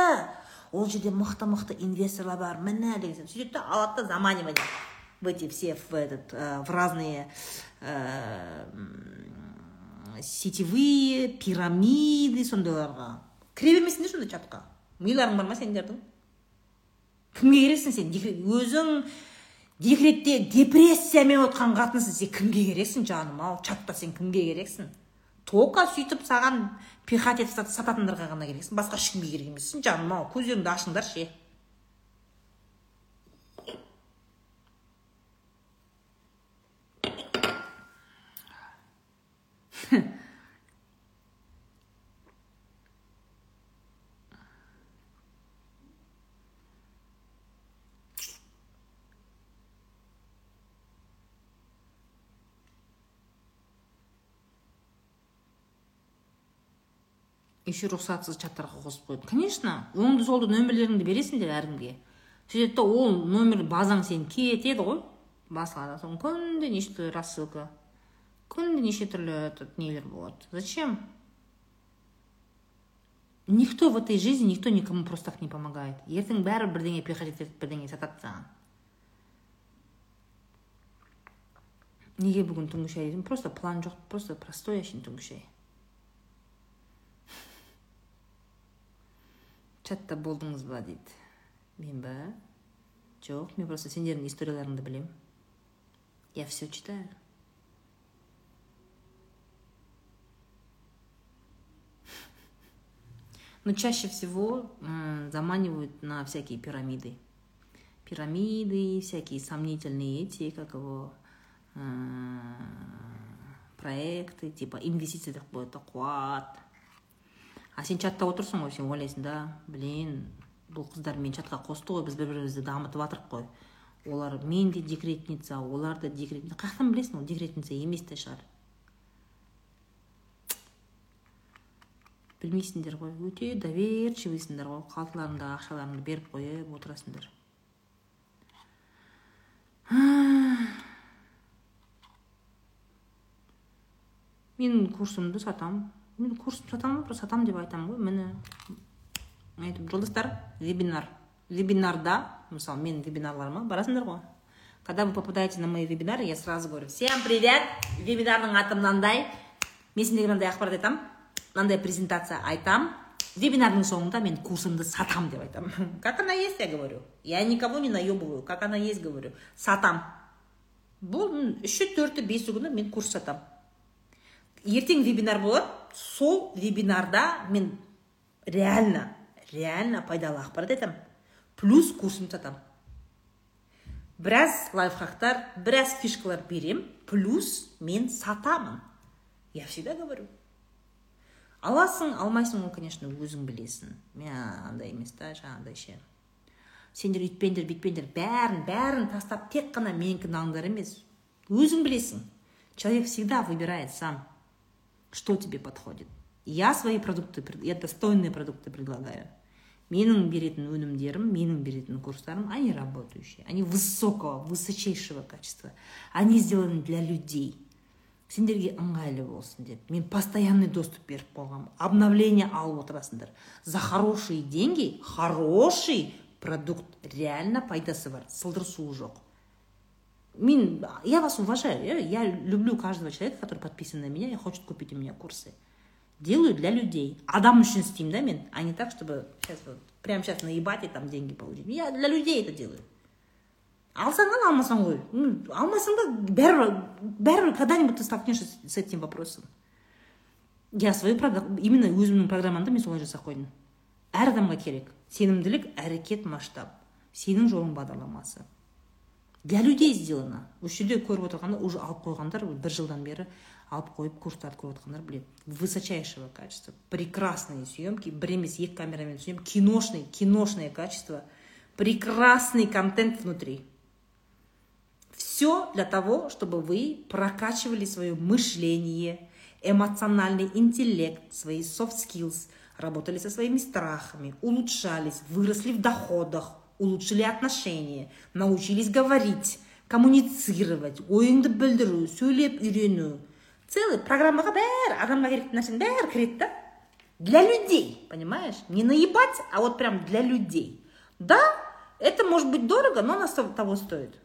Ол жерде мықты мықты инвесторлар бар міне деген сияқты. Сөйтеді да алады да заманивание в эти все в этот в разные сетевые пирамиды сондайларға кіре бермейсіңдер сондай чатқа миларың бар ма сендердің? Кімге керексің сен? Өзің декретте депрессиямен отқан қатынсың. Сен кімге керексің жаным ау? Чатта сен кімге керексің? Только сөйтіп саған пихать етіп сататындарға ғана керексің. Басқа ешкімге керек емессің жаным ау. Көздеріңді ашыңдар ше еще рұқсатсыз чаттарға қосып қойды конечно оңды солды нөмірлеріңді бересіңдер әркімге сөйтеді да ол номер базаң сен кетеді ғой. Басқа соң күнде неше түрлі рассылка күнде неше түрлі нелер болады. Зачем? Никто в этой жизни никто никому просто так не помогает. Ертең бәрі бірдеңе пихать етеді бірдеңе сатады саған. Неге бүгін түнгі шай дедім просто план жоқ просто простой әшейін түнгі шай чатта болдыңыз ба дейді мен ба? Жоқ мен просто сендердің историяларыңды білем я все читаю. [laughs] Но чаще всего заманивают на всякие пирамиды. Пирамиды всякие сомнительные эти как его проекты типа инвестиция деп қояды қуат а сен чатта отырсың ғой сен ойлайсың да блин бұл қыздар мені чатқа қосты ғой біз бір бірімізді дамытып жатырмық қой. Олар мен де декретница олар да декрет қаяқтан білесің ол декретница емес те шығар? Білмейсіңдер ғой өте доверчивыйсыңдар ғой қалталарыңдағы ақшаларыңды беріп қойып отырасыңдар. Мен курсымды сатам мен курс сатамын просто сатамын деп айтамын ғой. Міне айтып жолдастар вебинар. Вебинарда мысалы менің вебинарларыма барасыңдар ғой. Когда вы попадаете на мои вебинары я сразу говорю всем привет! Вебинардың аты мынандай мен сендерге мынандай ақпарат айтамын мынандай презентация айтам. Вебинардың соңында мен курсымды сатам деп айтамын [laughs] как она есть я говорю. Я никого не наебываю. Как она есть говорю. Сатам. Бұл үші төрті бесі күні мен курс сатам. Ертең вебинар болады. Сол вебинарда мен реально реально пайдалы ақпарат айтамын. Плюс курсымды сатамын. Біраз лайфхактар біраз фишкалар берем плюс мен сатамын. Я всегда говорю. Аласың алмайсың ол конечно өзің білесің. Мен андай емес та жаңағыдай ше. Сендер үйтпеңдер бүйтпеңдер бәрін бәрін тастап тек қана менікін алыңдар емес. Өзің білесің. Человек всегда выбирает сам. Что тебе подходит. Я свои продукты я достойные продукты предлагаю. Менің беретін өнімдерім менің беретін курстарым они работающие они высокого высочайшего качества. Они сделаны для людей. Сендерге ыңғайлы болсын деп мен постоянный доступ беріп қойғанмын обновление алып отырасыңдар за хорошие деньги хороший продукт реально пайдасы бар сылдыр суы жоқ Мин, я вас уважаю, я, я люблю каждого человека, который подписан на меня и хочет купить у меня курсы. Делаю для людей. Адам үшін істеймін да мен, а не так, чтобы сейчас вот, прямо сейчас наебать и там деньги получить. Я для людей это делаю. алсаң ал алмасаң қой алмасаң да бәрібір бәрібір когда нибудь ты столкнешься с этим вопросом я свою именно өзімнің программамды мен солай жасап қойдым әр адамға керек сенімділік әрекет масштаб сенің жолың бағдарламасы для людей сделано осы жерде көріп отырғандар уже алып қойғандар бір жылдан бері алып қойып курстарды көріп отырғандар біледі высочайшего качества прекрасные съемки бір емес екі камерамен түсемін киношный киношное качество прекрасный контент внутри все для того чтобы вы прокачивали свое мышление эмоциональный интеллект свои soft skills работали со своими страхами улучшались выросли в доходах улучшили отношения научились говорить коммуницировать ойыңды білдіру сөйлеп үйрену целый программаға бәрі адамға керекті нәрсенің бәрі кіреді да для людей понимаешь не наебать а вот прям для людей да это может быть дорого но оно того стоит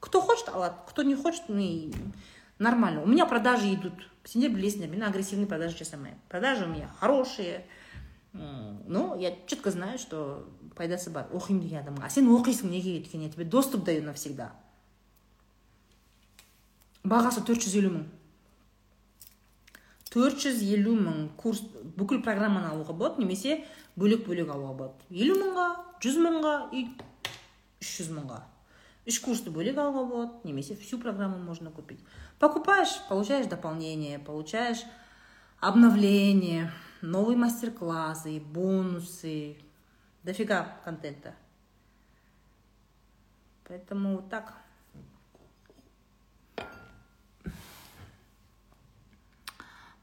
кто хочет алады кто не хочет не нормально у меня продажи идут сендер білесіңдер мен агрессивный продажи жасамаймын продажи у меня хорошие но я четко знаю что пайдасы бар оқимын деген адамға а сен оқисың неге? Өйткені я тебе доступ даю навсегда бағасы төрт жүз елу мың. Төрт жүз елу мың курс бүкіл программаны алуға болады немесе бөлек бөлек алуға болады. Елу мыңға жүз мыңға и үш жүз мыңға. Үш курсты бөлек алуға болады немесе всю программу можно купить. Покупаешь получаешь дополнение получаешь обновление. Новые мастер-классы бонусы. Дофига контента. Поэтому вот так.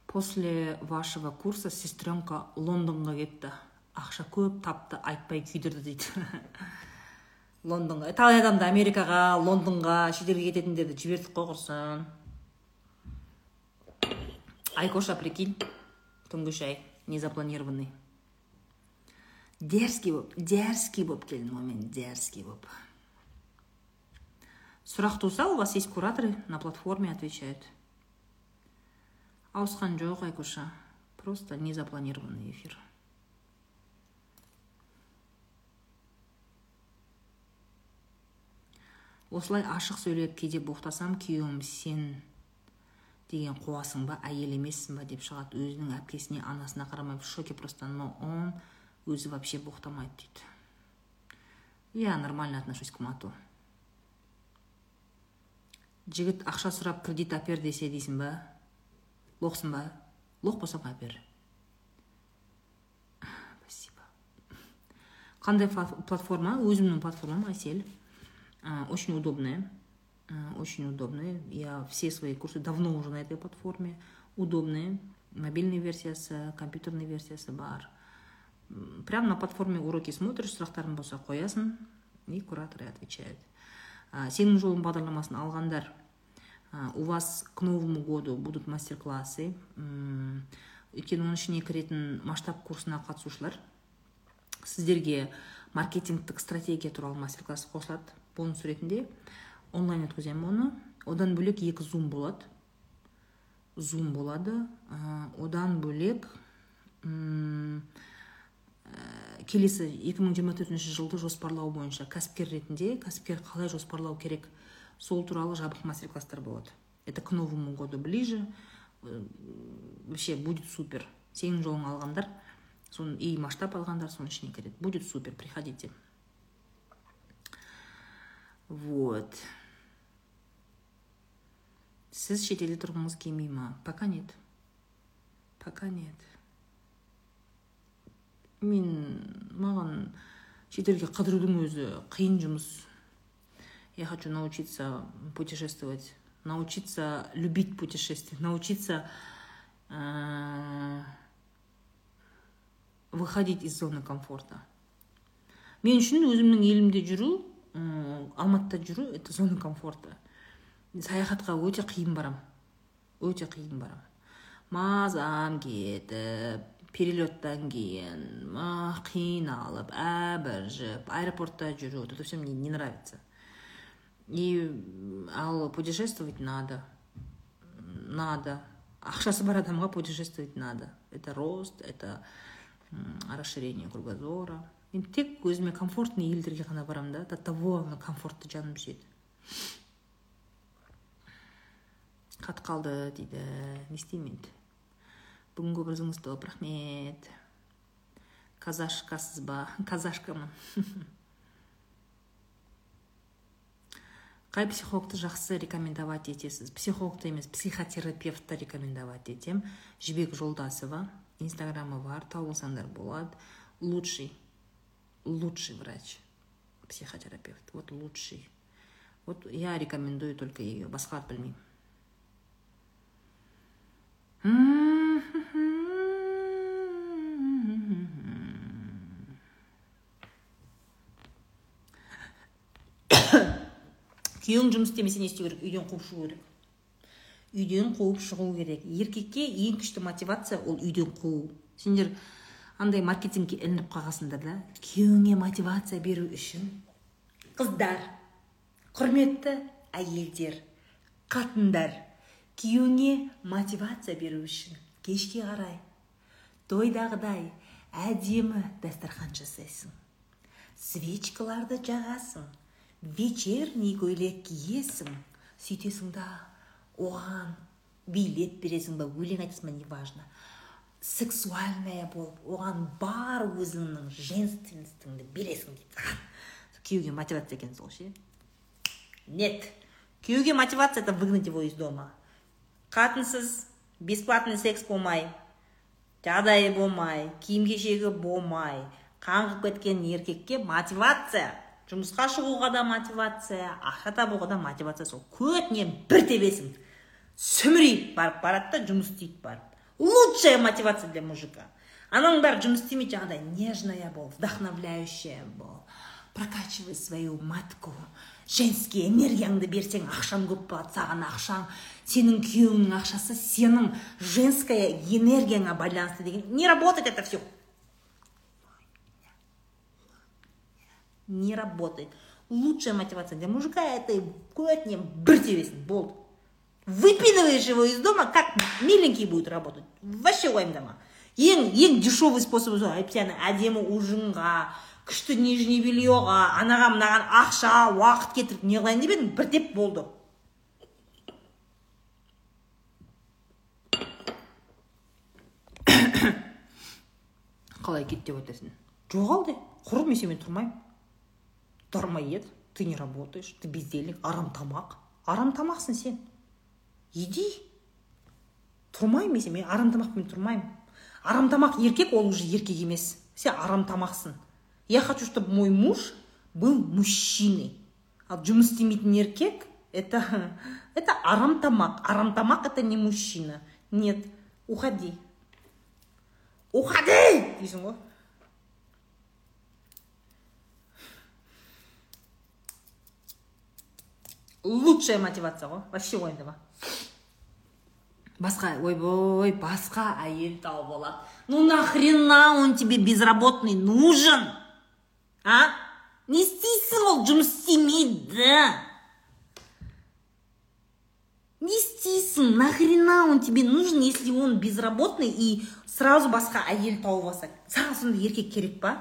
После вашего курса сестренка лондонға кетті ақша көп тапты айтпай күйдірді дейді. [laughs] Лондонға. Талай адамды америкаға лондонға шетелге кететіндерді жібердік қой құрсын айкоша прикинь. Түнгі шай. Незапланированный. Дерзкий болып дерзкий болып келдім ғой мен дерзкий болып сұрақ туса у вас есть кураторы на платформе отвечают. Ауысқан жоқ айкоша просто незапланированный эфир. Осылай ашық сөйлеп кейде боқтасам күйеуім сен деген қуасың ба? Әйел емессің ба? деп шығады. Өзінің әпкесіне анасына қарамай в шоке просто но он өзі вообще боқтамайды дейді. Я нормально отношусь к мату. Жігіт ақша сұрап кредит әпер десе дейсің ба? Лоқсың ба? Лоқ болсаң әпер спасибо. Қандай платформа? Өзімнің платформам әсел очень удобная, очень удобная. Я все свои курсы давно уже на этой платформе. Удобные. Мобильная версиясы, компьютерная версиясы бар. Прямо на платформе уроки смотришь, сұрақтарың болса қоясың и кураторы отвечают. Сенің жолың бағдарламасын алғандар у вас к новому году будут мастер-классы өйткені оның ішіне кіретін масштаб курсына қатысушылар сіздерге маркетингтік стратегия туралы мастер класс қосылады бонус ретінде онлайн өткіземін оны. Одан бөлек екі зум болады. Зум болады. Одан бөлек ә, келесі 2024 жылды жоспарлау бойынша кәсіпкер ретінде кәсіпкер қалай жоспарлау керек? Сол туралы жабық мастер класстар болады. Это к новому году ближе. Вообще будет супер. Сенің жолың алғандар соны и масштаб алғандар соның ішіне кіреді. Будет супер. Приходите. Вот. Сіз шетелде тұрғыңыз келмей ма? Пока нет. Пока нет. Мен маған шетелге қыдырудың өзі қиын жұмыс. Я хочу научиться путешествовать научиться любить путешествие научиться э, выходить из зоны комфорта. Мен үшін өзімнің елімде жүру алматыда жүру это зона комфорта. Саяхатқа өте қиын барам. Өте қиын барам. Мазам кетіп перелеттан кейін қиналып әбіржіп аэропортта жүру это все мне не нравится. И ал путешествовать надо. Надо. Ақшасы бар адамға путешествовать надо. Это рост это расширение кругозора. Мен тек өзіме комфортный елдерге ғана барамын да до того комфортты жаным сүйеді хат қалды дейді не істеймін енді бүгінгі образыңыз топ рахмет казашкасыз ба [laughs] казашкамын [laughs] қай психологты жақсы рекомендовать етесіз психологты емес психотерапевтті рекомендовать етем жібек жолдасова инстаграмы бар тауып алсаңдар болады лучший лучший врач, психотерапевт. Вот лучший. Вот я рекомендую только ее. Басхат білмеймін. Күйеуің жұмыс істемесе не істеу керек? Үйден қуып шығу керек. Үйден қуып шығу керек. Еркекке ең күшті мотивация ол үйден қуу. Сендер андай маркетингке ілініп қалғансыңдар да. Күйеуіңе мотивация беру үшін қыздар құрметті әйелдер қатындар күйеуіңе мотивация беру үшін кешке қарай тойдағыдай әдемі дастархан жасайсың. Свечкаларды жағасың. Вечерний көйлек киесің сөйтесің да оған билет бересің ба өлең айтасың ба неважно. Сексуальная болып оған бар өзіңнің женственностіңді бересің дейді. [laughs] Күйеуге мотивация екен сол ше? Нет. Күйеуге мотивация это выгнать его из дома. Қатынсыз бесплатный секс болмай жағдайы болмай киім кешегі болмай қаңғып кеткен еркекке мотивация. Жұмысқа шығуға да мотивация ақша табуға да мотивация. Сол көтінен бір тебесің сүмірейіп барып барады да жұмыс істейді барып. Лучшая мотивация для мужика. Ананың бәрі жұмыс істемейді жаңағыдай нежная бол вдохновляющая бол. Прокачивай свою матку. Женский энергияңды берсең ақшаң көп болады саған ақшаң сенің күйеуіңнің ақшасы сенің женская энергияңа байланысты деген. Не работает это все не работает. Лучшая мотивация для мужика это көтіне бір тебесін болды выпинываешь его из дома как миленький будет работать. Вообще уайымдама ең ең дешевый способ сол әйтпесе әдемі ужинға күшті нижний бельеға анаған мынаған ақша уақыт кетіріп не қылайын деп едім біртеп болды [coughs] қалай кет деп айтасың жоғал де құр мен сенімен тұрмаймын. Дармоед ты не работаешь ты бездельник арам тамақ арам тамақсың сен. Иди. Тұрмаймын мен сен арам тамақпен тұрмаймын. Арам тамақ еркек ол уже еркек емес. Сен арам тамақсың я хочу чтобы мой муж был мужчиной. Ал жұмыс істемейтін еркек это [laughs] это арам тамақ арам тамақ это не мужчина. Нет уходи. Уходи! Дейсің ғой лучшая мотивация ғой вообще уайымдама басқа ойбой басқа әйел тауып алады ну нахрена он тебе безработный нужен? А? Не істейсің ол жұмыс істемейді не істейсің нахрена он тебе нужен если он безработный и сразу басқа әйел тауып алса саған сондай еркек керек па?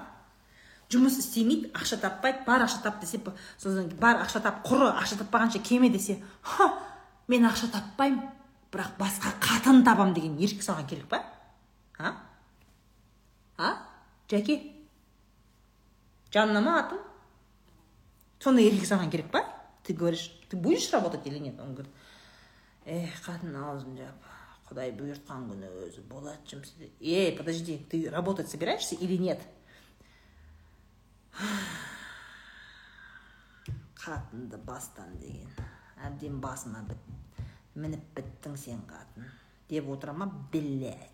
Жұмыс істемейді ақша таппайды бар ақша тап десе содан бар ақша тап құры ақша таппағанша кеме десе ха мен ақша таппаймын бірақ басқа қатын табам деген еркек саған керек па? А? А? Жәке жаннама атым сондай еркек саған керек па? Ты говоришь ты будешь работать или нет? Он говорит эх қатын аузын жап құдай бұйыртқан күні өзі болады жұмыс ей подожди ты работать собираешься или нет? Қатынды бастан деген. Әбден басыма біт мініп біттің сен қатын. Деп отыра ма? Блядь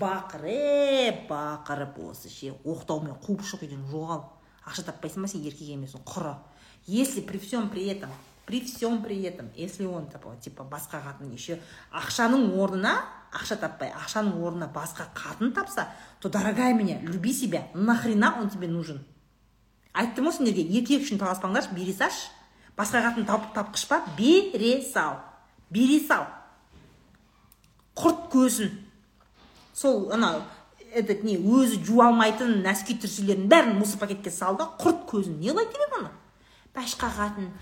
бақырып бақырып осы ше. Оқтаумен қуып шық үйден жоғал. Ақша таппайсың ба сен? Еркек емессің. Құры. Если при всем при этом при всем при этом если он типа басқа қатын еще ақшаның орнына ақша таппай ақшаның орнына басқа қатын тапса то дорогая меня люби себя нахрена он тебе нужен? Айттым ғой сендерге еркек үшін таласпаңдаршы бере салшы. Басқа қатын тапқыш па бере сал бере сал. Құрт көзін. Сол анау этот не өзі жуа алмайтын нәски түрселердің бәрін мусор пакетке сал да құрт көзін. Не қылады деп оны? Башқа қатын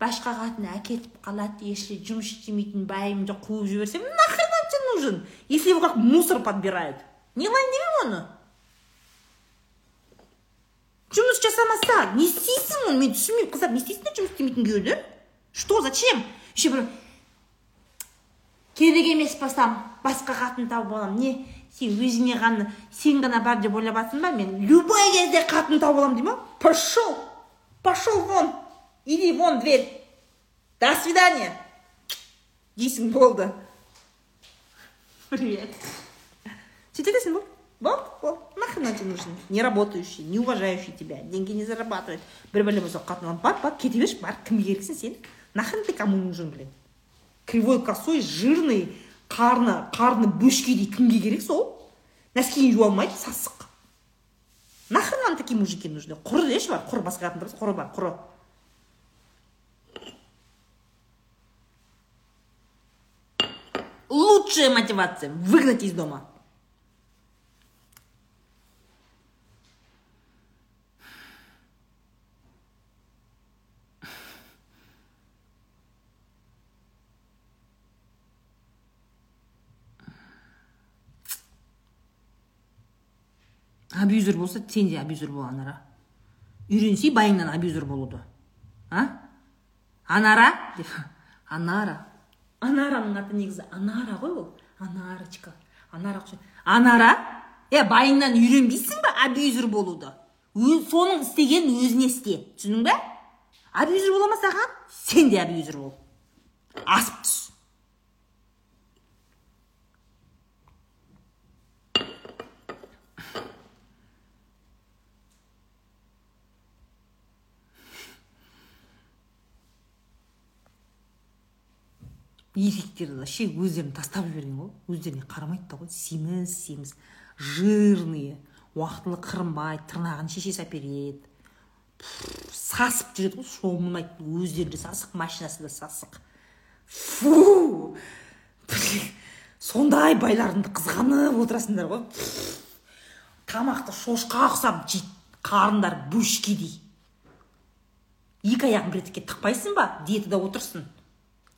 башқа қатын әкетіп қалады если жұмыс істемейтін байымды қуып жіберсем нахрена тебе нужен если его как мусор подбирают? Не деп оны жұмыс жасамаса не істейсің оны мен түсінбеймін қыздар не істейсіңдер жұмыс істемейтін күйеуді что зачем? Еще бір керек емес болсам басқа қатын тауып аламын не сен өзіңе ғана сен ғана бар деп ойлап ба мен? Любой кезде қатын тауып аламын деймін. Ма пошел пошел вон иди вон дверь. До свидания. Дейсің болды. Привет. Бересің болды болды болды нахрена тебе нужен? Не работающий не уважающий тебя деньги не зарабатывает. Бір бәле болса қатын алып бар бар кете берші бар кімге керексің сен нахрен ты кому нужен блин? Кривой косой жирный қарны қарны бөшкедей кімге керек сол. Нәскиін жуа алмайды сасық. Нахрен нам такие мужики нужны? Құры деші бар құр басқа қатын құры бар құры лучшая мотивация выгнать из дома. Абьюзер болса сен де абьюзер бол анара. Үйренсей байыңнан абьюзер болуды. А? Анара? Деп анара. Анараның аты негізі анара ғой ол. Анарочка. Анара анара? Е байыңнан үйренбейсің ба? Абьюзер болуды. Соның істегенін өзіне істе. Түсіндің ба абьюзер бола ма саған? Сен де абьюзер бол. Асып түс. Еркектер вообще өздерін тастап жіберген ғой. Өздеріне қарамайды да ғой. Семіз семіз. Жирные уақытылы қырынбайды тырнағын шешесі әпереді. Сасып жүреді ғой шомылмайды. Өздері де сасық машинасы да сасық. Фу! Сондай байларыңды қызғанып отырасыңдар ғой. Тамақты шошқа ұқсап жейді. Қарындары бөшкедей екі аяғын бір етекке тықпайсың ба? Диетада отырсың.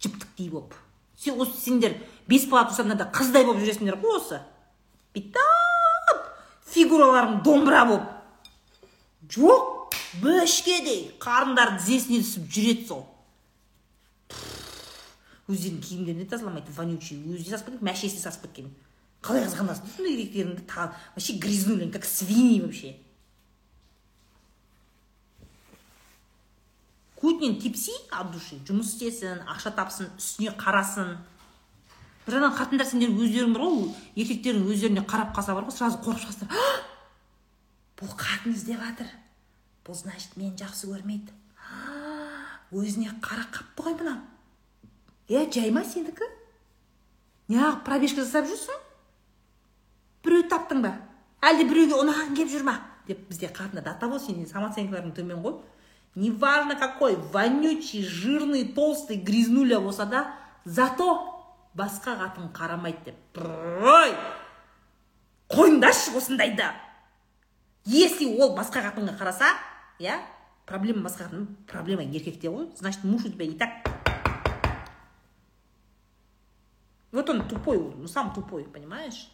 Жіптіктей болып. Сен осы сендер бес бала тусаңдар қыздай болып жүресіңдер ғой осы. Бүйтіп фигураларың домбыра болып. Жоқ бөшкедей қарындары тізесіне түсіп жүреді сол. Өздерінің киімдерін де тазаламайды вонючий өзі сасып кеткен мәшесі сасып кеткен. Қалай қызғанасың? Сондай еркектеріңді вообще грязнули как свиньи вообще. Кутнин тепси от души жұмыс істесін ақша тапсын үстіне қарасын. Бір жағынан қатындар сендер өздерің бар ғой еркектердің өздеріне қарап қалса бар ғой сразу қорқып шығасыңдар [gasps] бұл қатын іздеп жатыр бұл значит мені жақсы көрмейді. [gasps] Өзіне қарап қапты ғой мынау. Е жай ма сенікі? Неғып пробежка жасап жүрсің? Біреуді таптың ба? Әлде біреуге ұнаған келіп жүр ма? Деп бізде қатындар до того сенің самооценкаларың төмен ғой. Неважно какой вонючий жирный толстый грязнуля болса да зато басқа қатын қарамайды деп. Ой қойыңдаршы осындайды если ол басқа қатынға қараса иә проблема басқа қатын проблема еркекте ғой значит муж у тебя и так. Вот он тупой ну сам тупой понимаешь?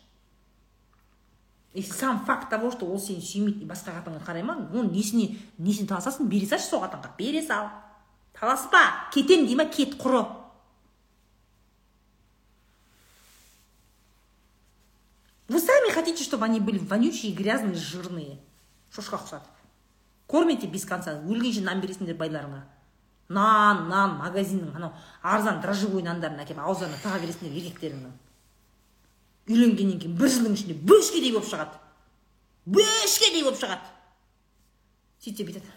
Если сам факт того что ол сені сүймейді басқа қатынға қарай ма оның несіне несіне таласасың бере салшы сол қатынға бере сал таласпа. Кетем дей ма кет құры вы сами хотите чтобы они были вонючие грязные жирные? Шошқа ұқсатып кормите без конца. Өлгенше нан бересіңдер байларыңа. Нан нан магазиннің анау арзан дрожжевой нандарын әкеліп ауыздарына тыға бересіңдер еркектеріңнің. Үйленгеннен кейін бір жылдың ішінде бөшкедей болып шығады. Бөшкедей болып шығады. Сөйтсе бүйтеді.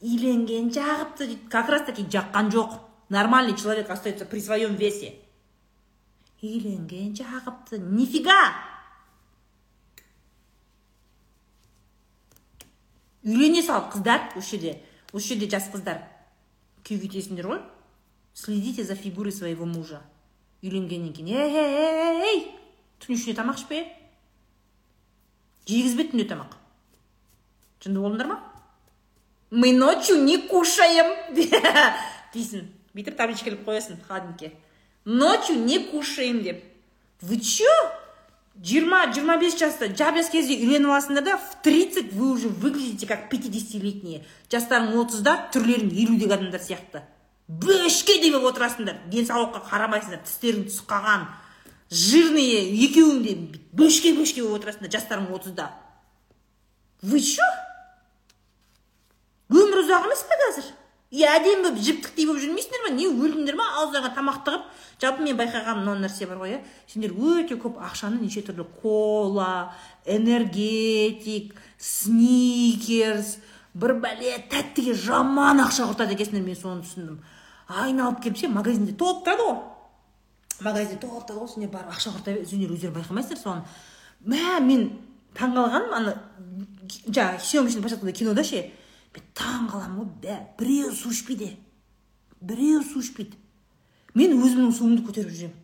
Үйленген жағыпты дейді. Как раз таки жаққан жоқ. Нормальный человек остается при своем весе. Үйленген жағыпты. Нифига! Үйлене салып қыздар осы жерде осы жерде жас қыздар. Күйеуге тиесіңдер ғой. Следите за фигурой своего мужа. Үйленгеннен кейін ей ей ей түн ішінде тамақ ішпе жегізбе түнде тамақ. Жынды болдыңдар ма? Мы ночью не кушаем [laughs] дейсің. Бүйтіп табличка іліп қоясың холодильникке ночью не кушаем деп. Вы че жиырма жиырма бес жаста жап кезде үйленіп аласыңдар да в тридцать вы уже выглядите как пятидесятилетние. Жастарың отызда түрлерің елудегі адамдар сияқты бөшкедей болып отырасыңдар. Денсаулыққа қарамайсыңдар тістерің түсіп қалған жирные екеуің де бөшке бөшке болып отырасыңдар жастарың отызда. Вы че өмір ұзақ емес па қазір? И әдемі болып жіптіктей болып жүрмейсіңдер ма? Не өлдіңдер ма? Ауыздарыңа тамақ тығып жалпы мен байқағаным мынау нәрсе бар ғой иә? Сендер өте көп ақшаны неше түрлі кола энергетик сникерс бір бәле тәттіге жаман ақша құртады екенсіңдер мен соны түсіндім. Айналып келіп ше магазинде толып ғой. Магазинде толып тұрады ғой сендер барып ақша құрта сендер өздерің байқамайсыңдар соны. Мә мен таңқалғаным ана жаңағы съемочный площадкада кинода ше? Мен таңқаламын ғой бә біреу су ішпейді біреу су ішпейді мен өзімнің суымды көтеріп жүремін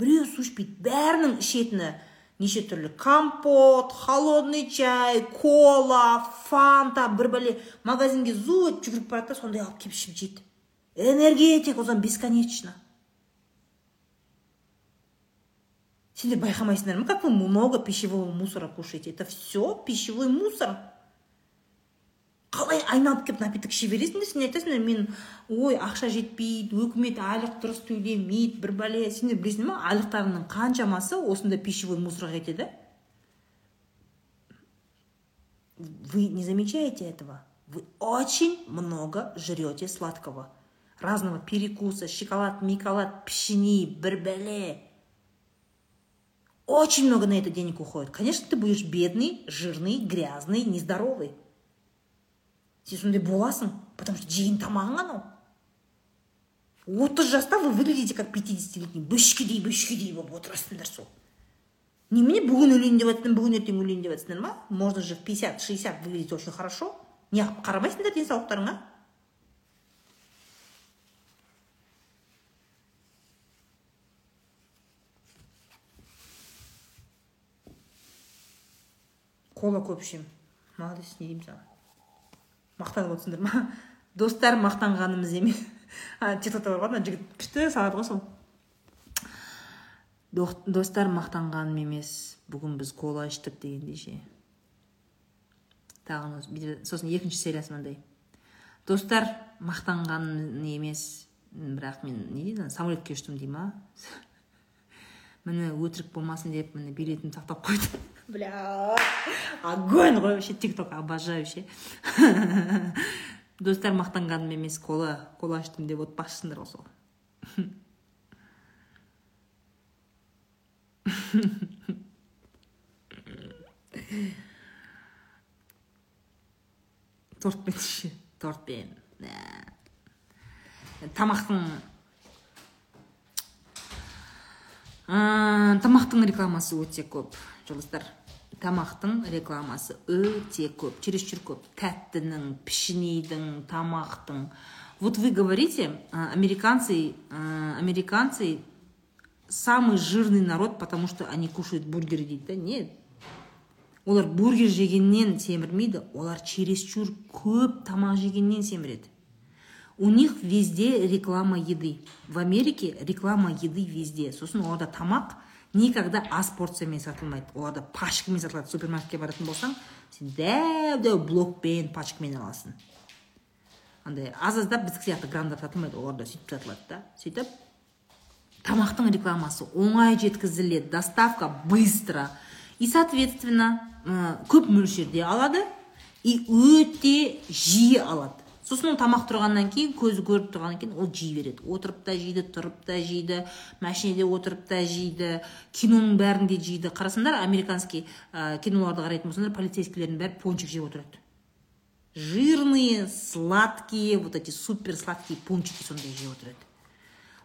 біреу су ішпейді бәрінің ішетіні. Неше түрлі компот холодный чай кола фанта. Бір бәле магазинге зу жүгіріп барады да сондай алып келіп ішіп жейді. Энергетик одан бесконечно. Сендер байқамайсыңдар ма как вы много пищевого мусора кушаете? Это все пищевой мусор. Қалай айналып келіп напиток іше бересіңдер сен айтасыңдар мен ой ақша жетпейді өкімет айлық дұрыс төлемейді бір бәле сендер білесіңдер ма айлықтарыңның қаншамасы осындай пищевой мусорға кетеді? Вы не замечаете этого? Вы очень много жрете сладкого. Разного перекуса шоколад миколад печенье бір бәле очень много на это денег уходит. Конечно ты будешь бедный жирный грязный нездоровый. Сен сондай боласың потому что жеген тамағың анау отыз жаста вы выглядите как пятидесятилетний бөшкедей бөшкедей болып отырасыңдар сол. Немене бүгін өлейін деп жатсыңдар бүгін ертең өлейін деп жатсыңдар ма можно же в пятьдесят шестьдесят выглядеть очень хорошо. Неғып қарамайсыңдар денсаулықтарыңа. Кола көп ішемін. Молодец не деймін саған. Мақтанып отырсыңдар ма? Достар мақтанғанымыз емес. Тик токта бар ғой жігіт күшті салады ғой сол. Достар мақтанғаным емес. Бүгін біз кола іштік дегендей ше. Тағы сосын екінші сериясы мынандай. Достар мақтанғаным емес. Бірақ мен не дейді самолетке ұштым дей ма? Міне өтірік болмасын деп міне билетімді сақтап қойдым бля. Огонь ғой вообще тик ток обожаю ше достар мақтанғаным емес кола кола іштім деп отпақшысыңдар ғой. Сол тортпен ше тортпен тамақтың тамақтың рекламасы өте көп жолдастар тамақтың рекламасы өте көп чересчур көп. Тәттінің пішінейдің тамақтың. Вот вы говорите американцы американцы самый жирный народ потому что они кушают бургеры дейді да нет олар бургер жегеннен семірмейді олар чересчур көп тамақ жегеннен семіреді. У них везде реклама еды. В америке реклама еды везде. Сосын оларда тамақ никогда аз порциямен сатылмайды. Оларда пачкамен сатылады. Супермаркетке баратын болсаң сен дәу дәу блокпен пачкамен аласың. Андай аз аздап біздікі сияқты грамдап сатылмайды. Оларда сөйтіп сатылады да. Сөйтіп тамақтың рекламасы оңай жеткізіледі. Доставка быстро. И соответственно көп мөлшерде алады. И өте жиі алады. Сосын ол тамақ тұрғаннан кейін көзі көріп тұрғаннан кейін ол жей береді. Отырып та жейді тұрып та жейді машинеде отырып та жейді киноның бәрінде жейді. Қарасаңдар американский ә, киноларды қарайтын болсаңдар полицейскийлердің бәрі пончик жеп отырады. Жирные сладкие вот эти супер сладкие пончики сондай жеп отырады.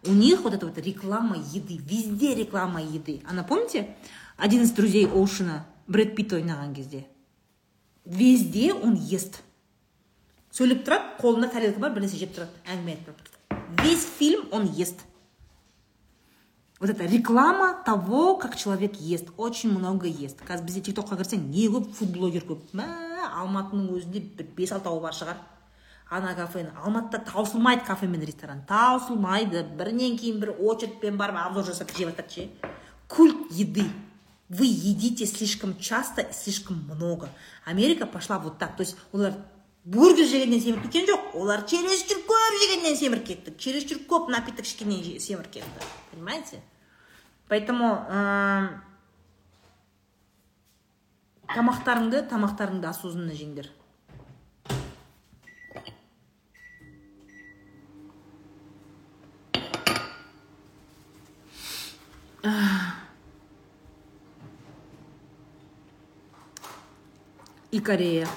У них вот эта вот реклама еды везде реклама еды. Ана помните один из друзей оушена брэд питт ойнаған кезде. Везде он ест. Сөйлеп тұрады қолында тарелка бар бірнәрсе жеп тұрады әңгіме айтып тұрады. Весь фильм он ест. Вот это реклама того как человек ест. Очень много ест. Қазір бізде тик токқа кірсең не көп фуд блогер көп. Мә алматының өзінде бір бес алтауы бар шығар. Ана кафені. Алматыда таусылмайды кафе мен ресторан. Таусылмайды. Бірінен кейін бір очередьпен барып обзор жасап жеп жатады ше. Культ еды. Вы едите слишком часто и слишком много. Америка пошла вот так. То есть олар бургер жегеннен семіріп кеткен жоқ. Олар чересчур көп жегеннен семіріп кетті. Чересчур көп напиток ішкеннен семіріп кетті. Понимаете? Поэтому тамақтарыңды тамақтарыңды осознанно жеңдер. И Корея.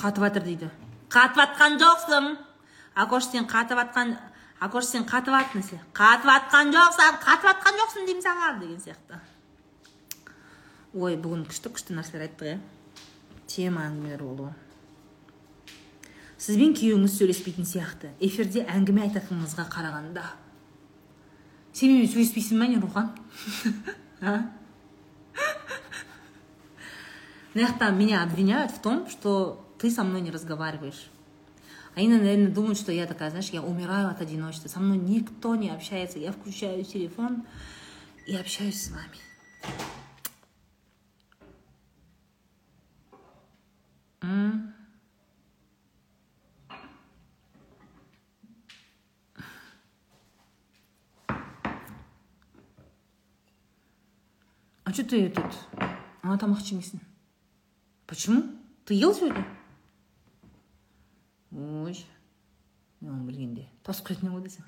Қатып жатыр дейді. Қатып жатқан жоқсың акош сен қатып жатқан акош сен қатып жатсың қатып жатқан жоқсың қатып жатқан жоқсың деймін саған деген сияқты. Ой бүгін күшті күшті нәрселер айттық иә тема әңгімелер болу сізбен күйеуіңіз сөйлеспейтін сияқты. Эфирде әңгіме айтатыныңызға қарағанда. Сен менімен сөйлеспейсің ба не рухан? [laughs] [laughs] Мына жақта меня обвиняют в том что ты со мной не разговариваешь они, наверное, думают, что я такая, знаешь, я умираю от одиночества. Со мной никто не общается. Я включаю телефон и общаюсь с вами. А что ты этот... Ана тамақ жемейсің почему ты ел сегодня ой мен білгенде тосып кететін ғой десем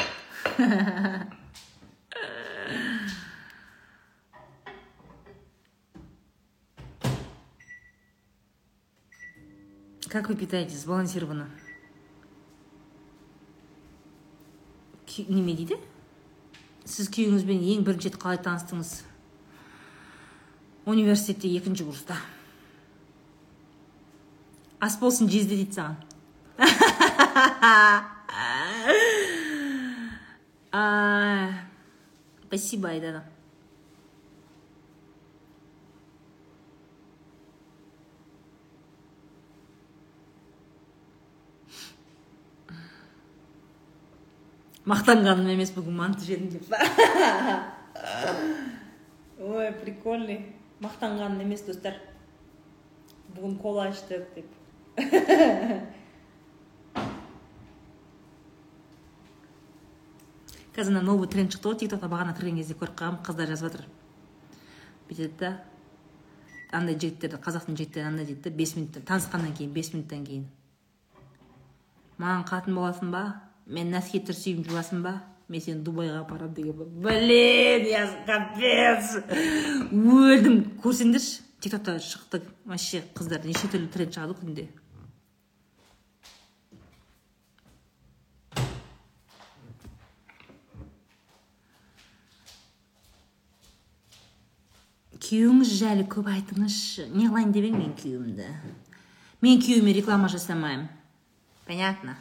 как вы питаетесь? Сбалансированно неме дейді? Сіз күйеуіңізбен ең бірінші рет қалай таныстыңыз? Университетте екінші курста. Ас болсын жезде дейді саған. [laughs] спасибо айдана. Мақтанғаным емес бүгін манты жедім деп [laughs] ой прикольный. Мақтанғаным емес достар бүгін кола іштік деп [laughs] қазір ана новый тренд шықты ғой тиктокта бағана кірген кезде көріп қалғанмын қыздар жазып жатыр. Бүйтеді да андай жігіттерді қазақтың жігіттері андай дейді да бес минуттан танысқаннан кейін бес минуттан кейін. Маған қатын боласың ба? Мен носки трусигімді жуасың ба? Мен сені дубайға апарамын деген блин я капец! Өлдім. Көрсеңдерші тиктокта шықты вообще қыздар неше түрлі тренд шығады күнде. Күйеуіңіз жайлы көп айтыңызшы. Не қылайын деп мен күйеуімді? Мен күйеуіме реклама жасамаймын. Понятно?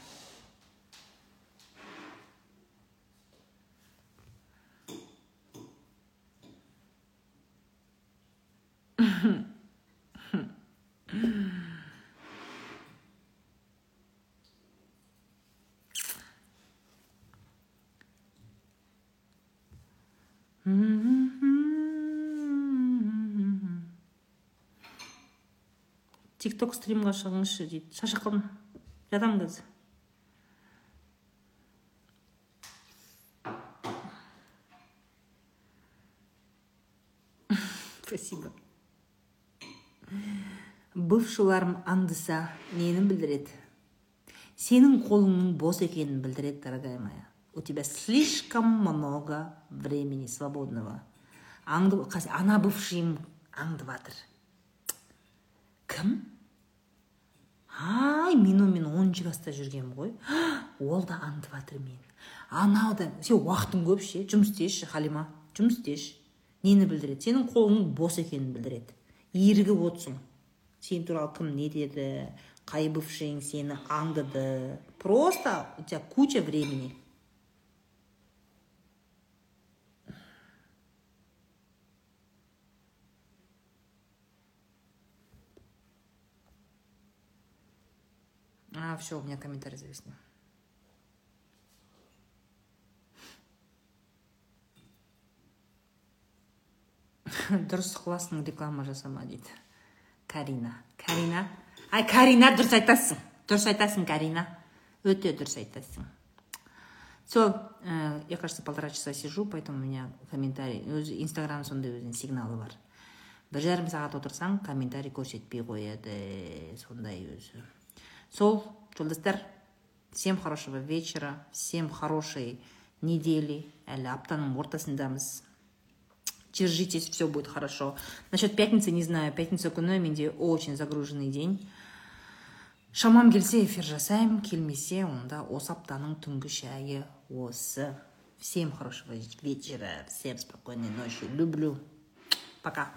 Тик ток стримға шығыңызшы дейді шаршап қалдым жатамын қазір спасибо. Бывшыларым аңдыса нені білдіреді? Сенің қолыңның бос екенін білдіреді дорогая моя. У тебя слишком много времени свободного. Аңды ана бывшийым аңдып жатыр кім ай мен онымен он жаста жүргенмін ғой. [gasps] Ол да аңдып жатыр мені. Анау да сен уақытың көп ше жұмыс істеші халима жұмыс істеші. Нені білдіреді? Сенің қолыңның бос екенін білдіреді. Ерігіп отырсың. Сен туралы кім не деді? Қай бывшиң сені аңдыды. Просто у тебя куча времени. А, все, у меня комментарий зависнул. дұрыс қыласың реклама жасама дейді карина. Карина. Ай карина дұрыс айтасың. Дұрыс айтасың карина. Өте дұрыс айтасың. Все э, я кажется полтора часа сижу поэтому у меня комментарий өзі инстаграм сондай өзінің сигналы бар. Бір жарым сағат отырсаң комментарий көрсетпей қояды сондай өзі. Сол жолдастар всем хорошего вечера всем хорошей недели. Әлі аптаның ортасындамыз держитесь все будет хорошо. Насчет пятницы не знаю. Пятница күні менде очень загруженный день. Шамам келсе эфир жасаймын келмесе онда осы аптаның түнгі шайы осы всем хорошего вечера. Всем спокойной ночи. Люблю. Пока.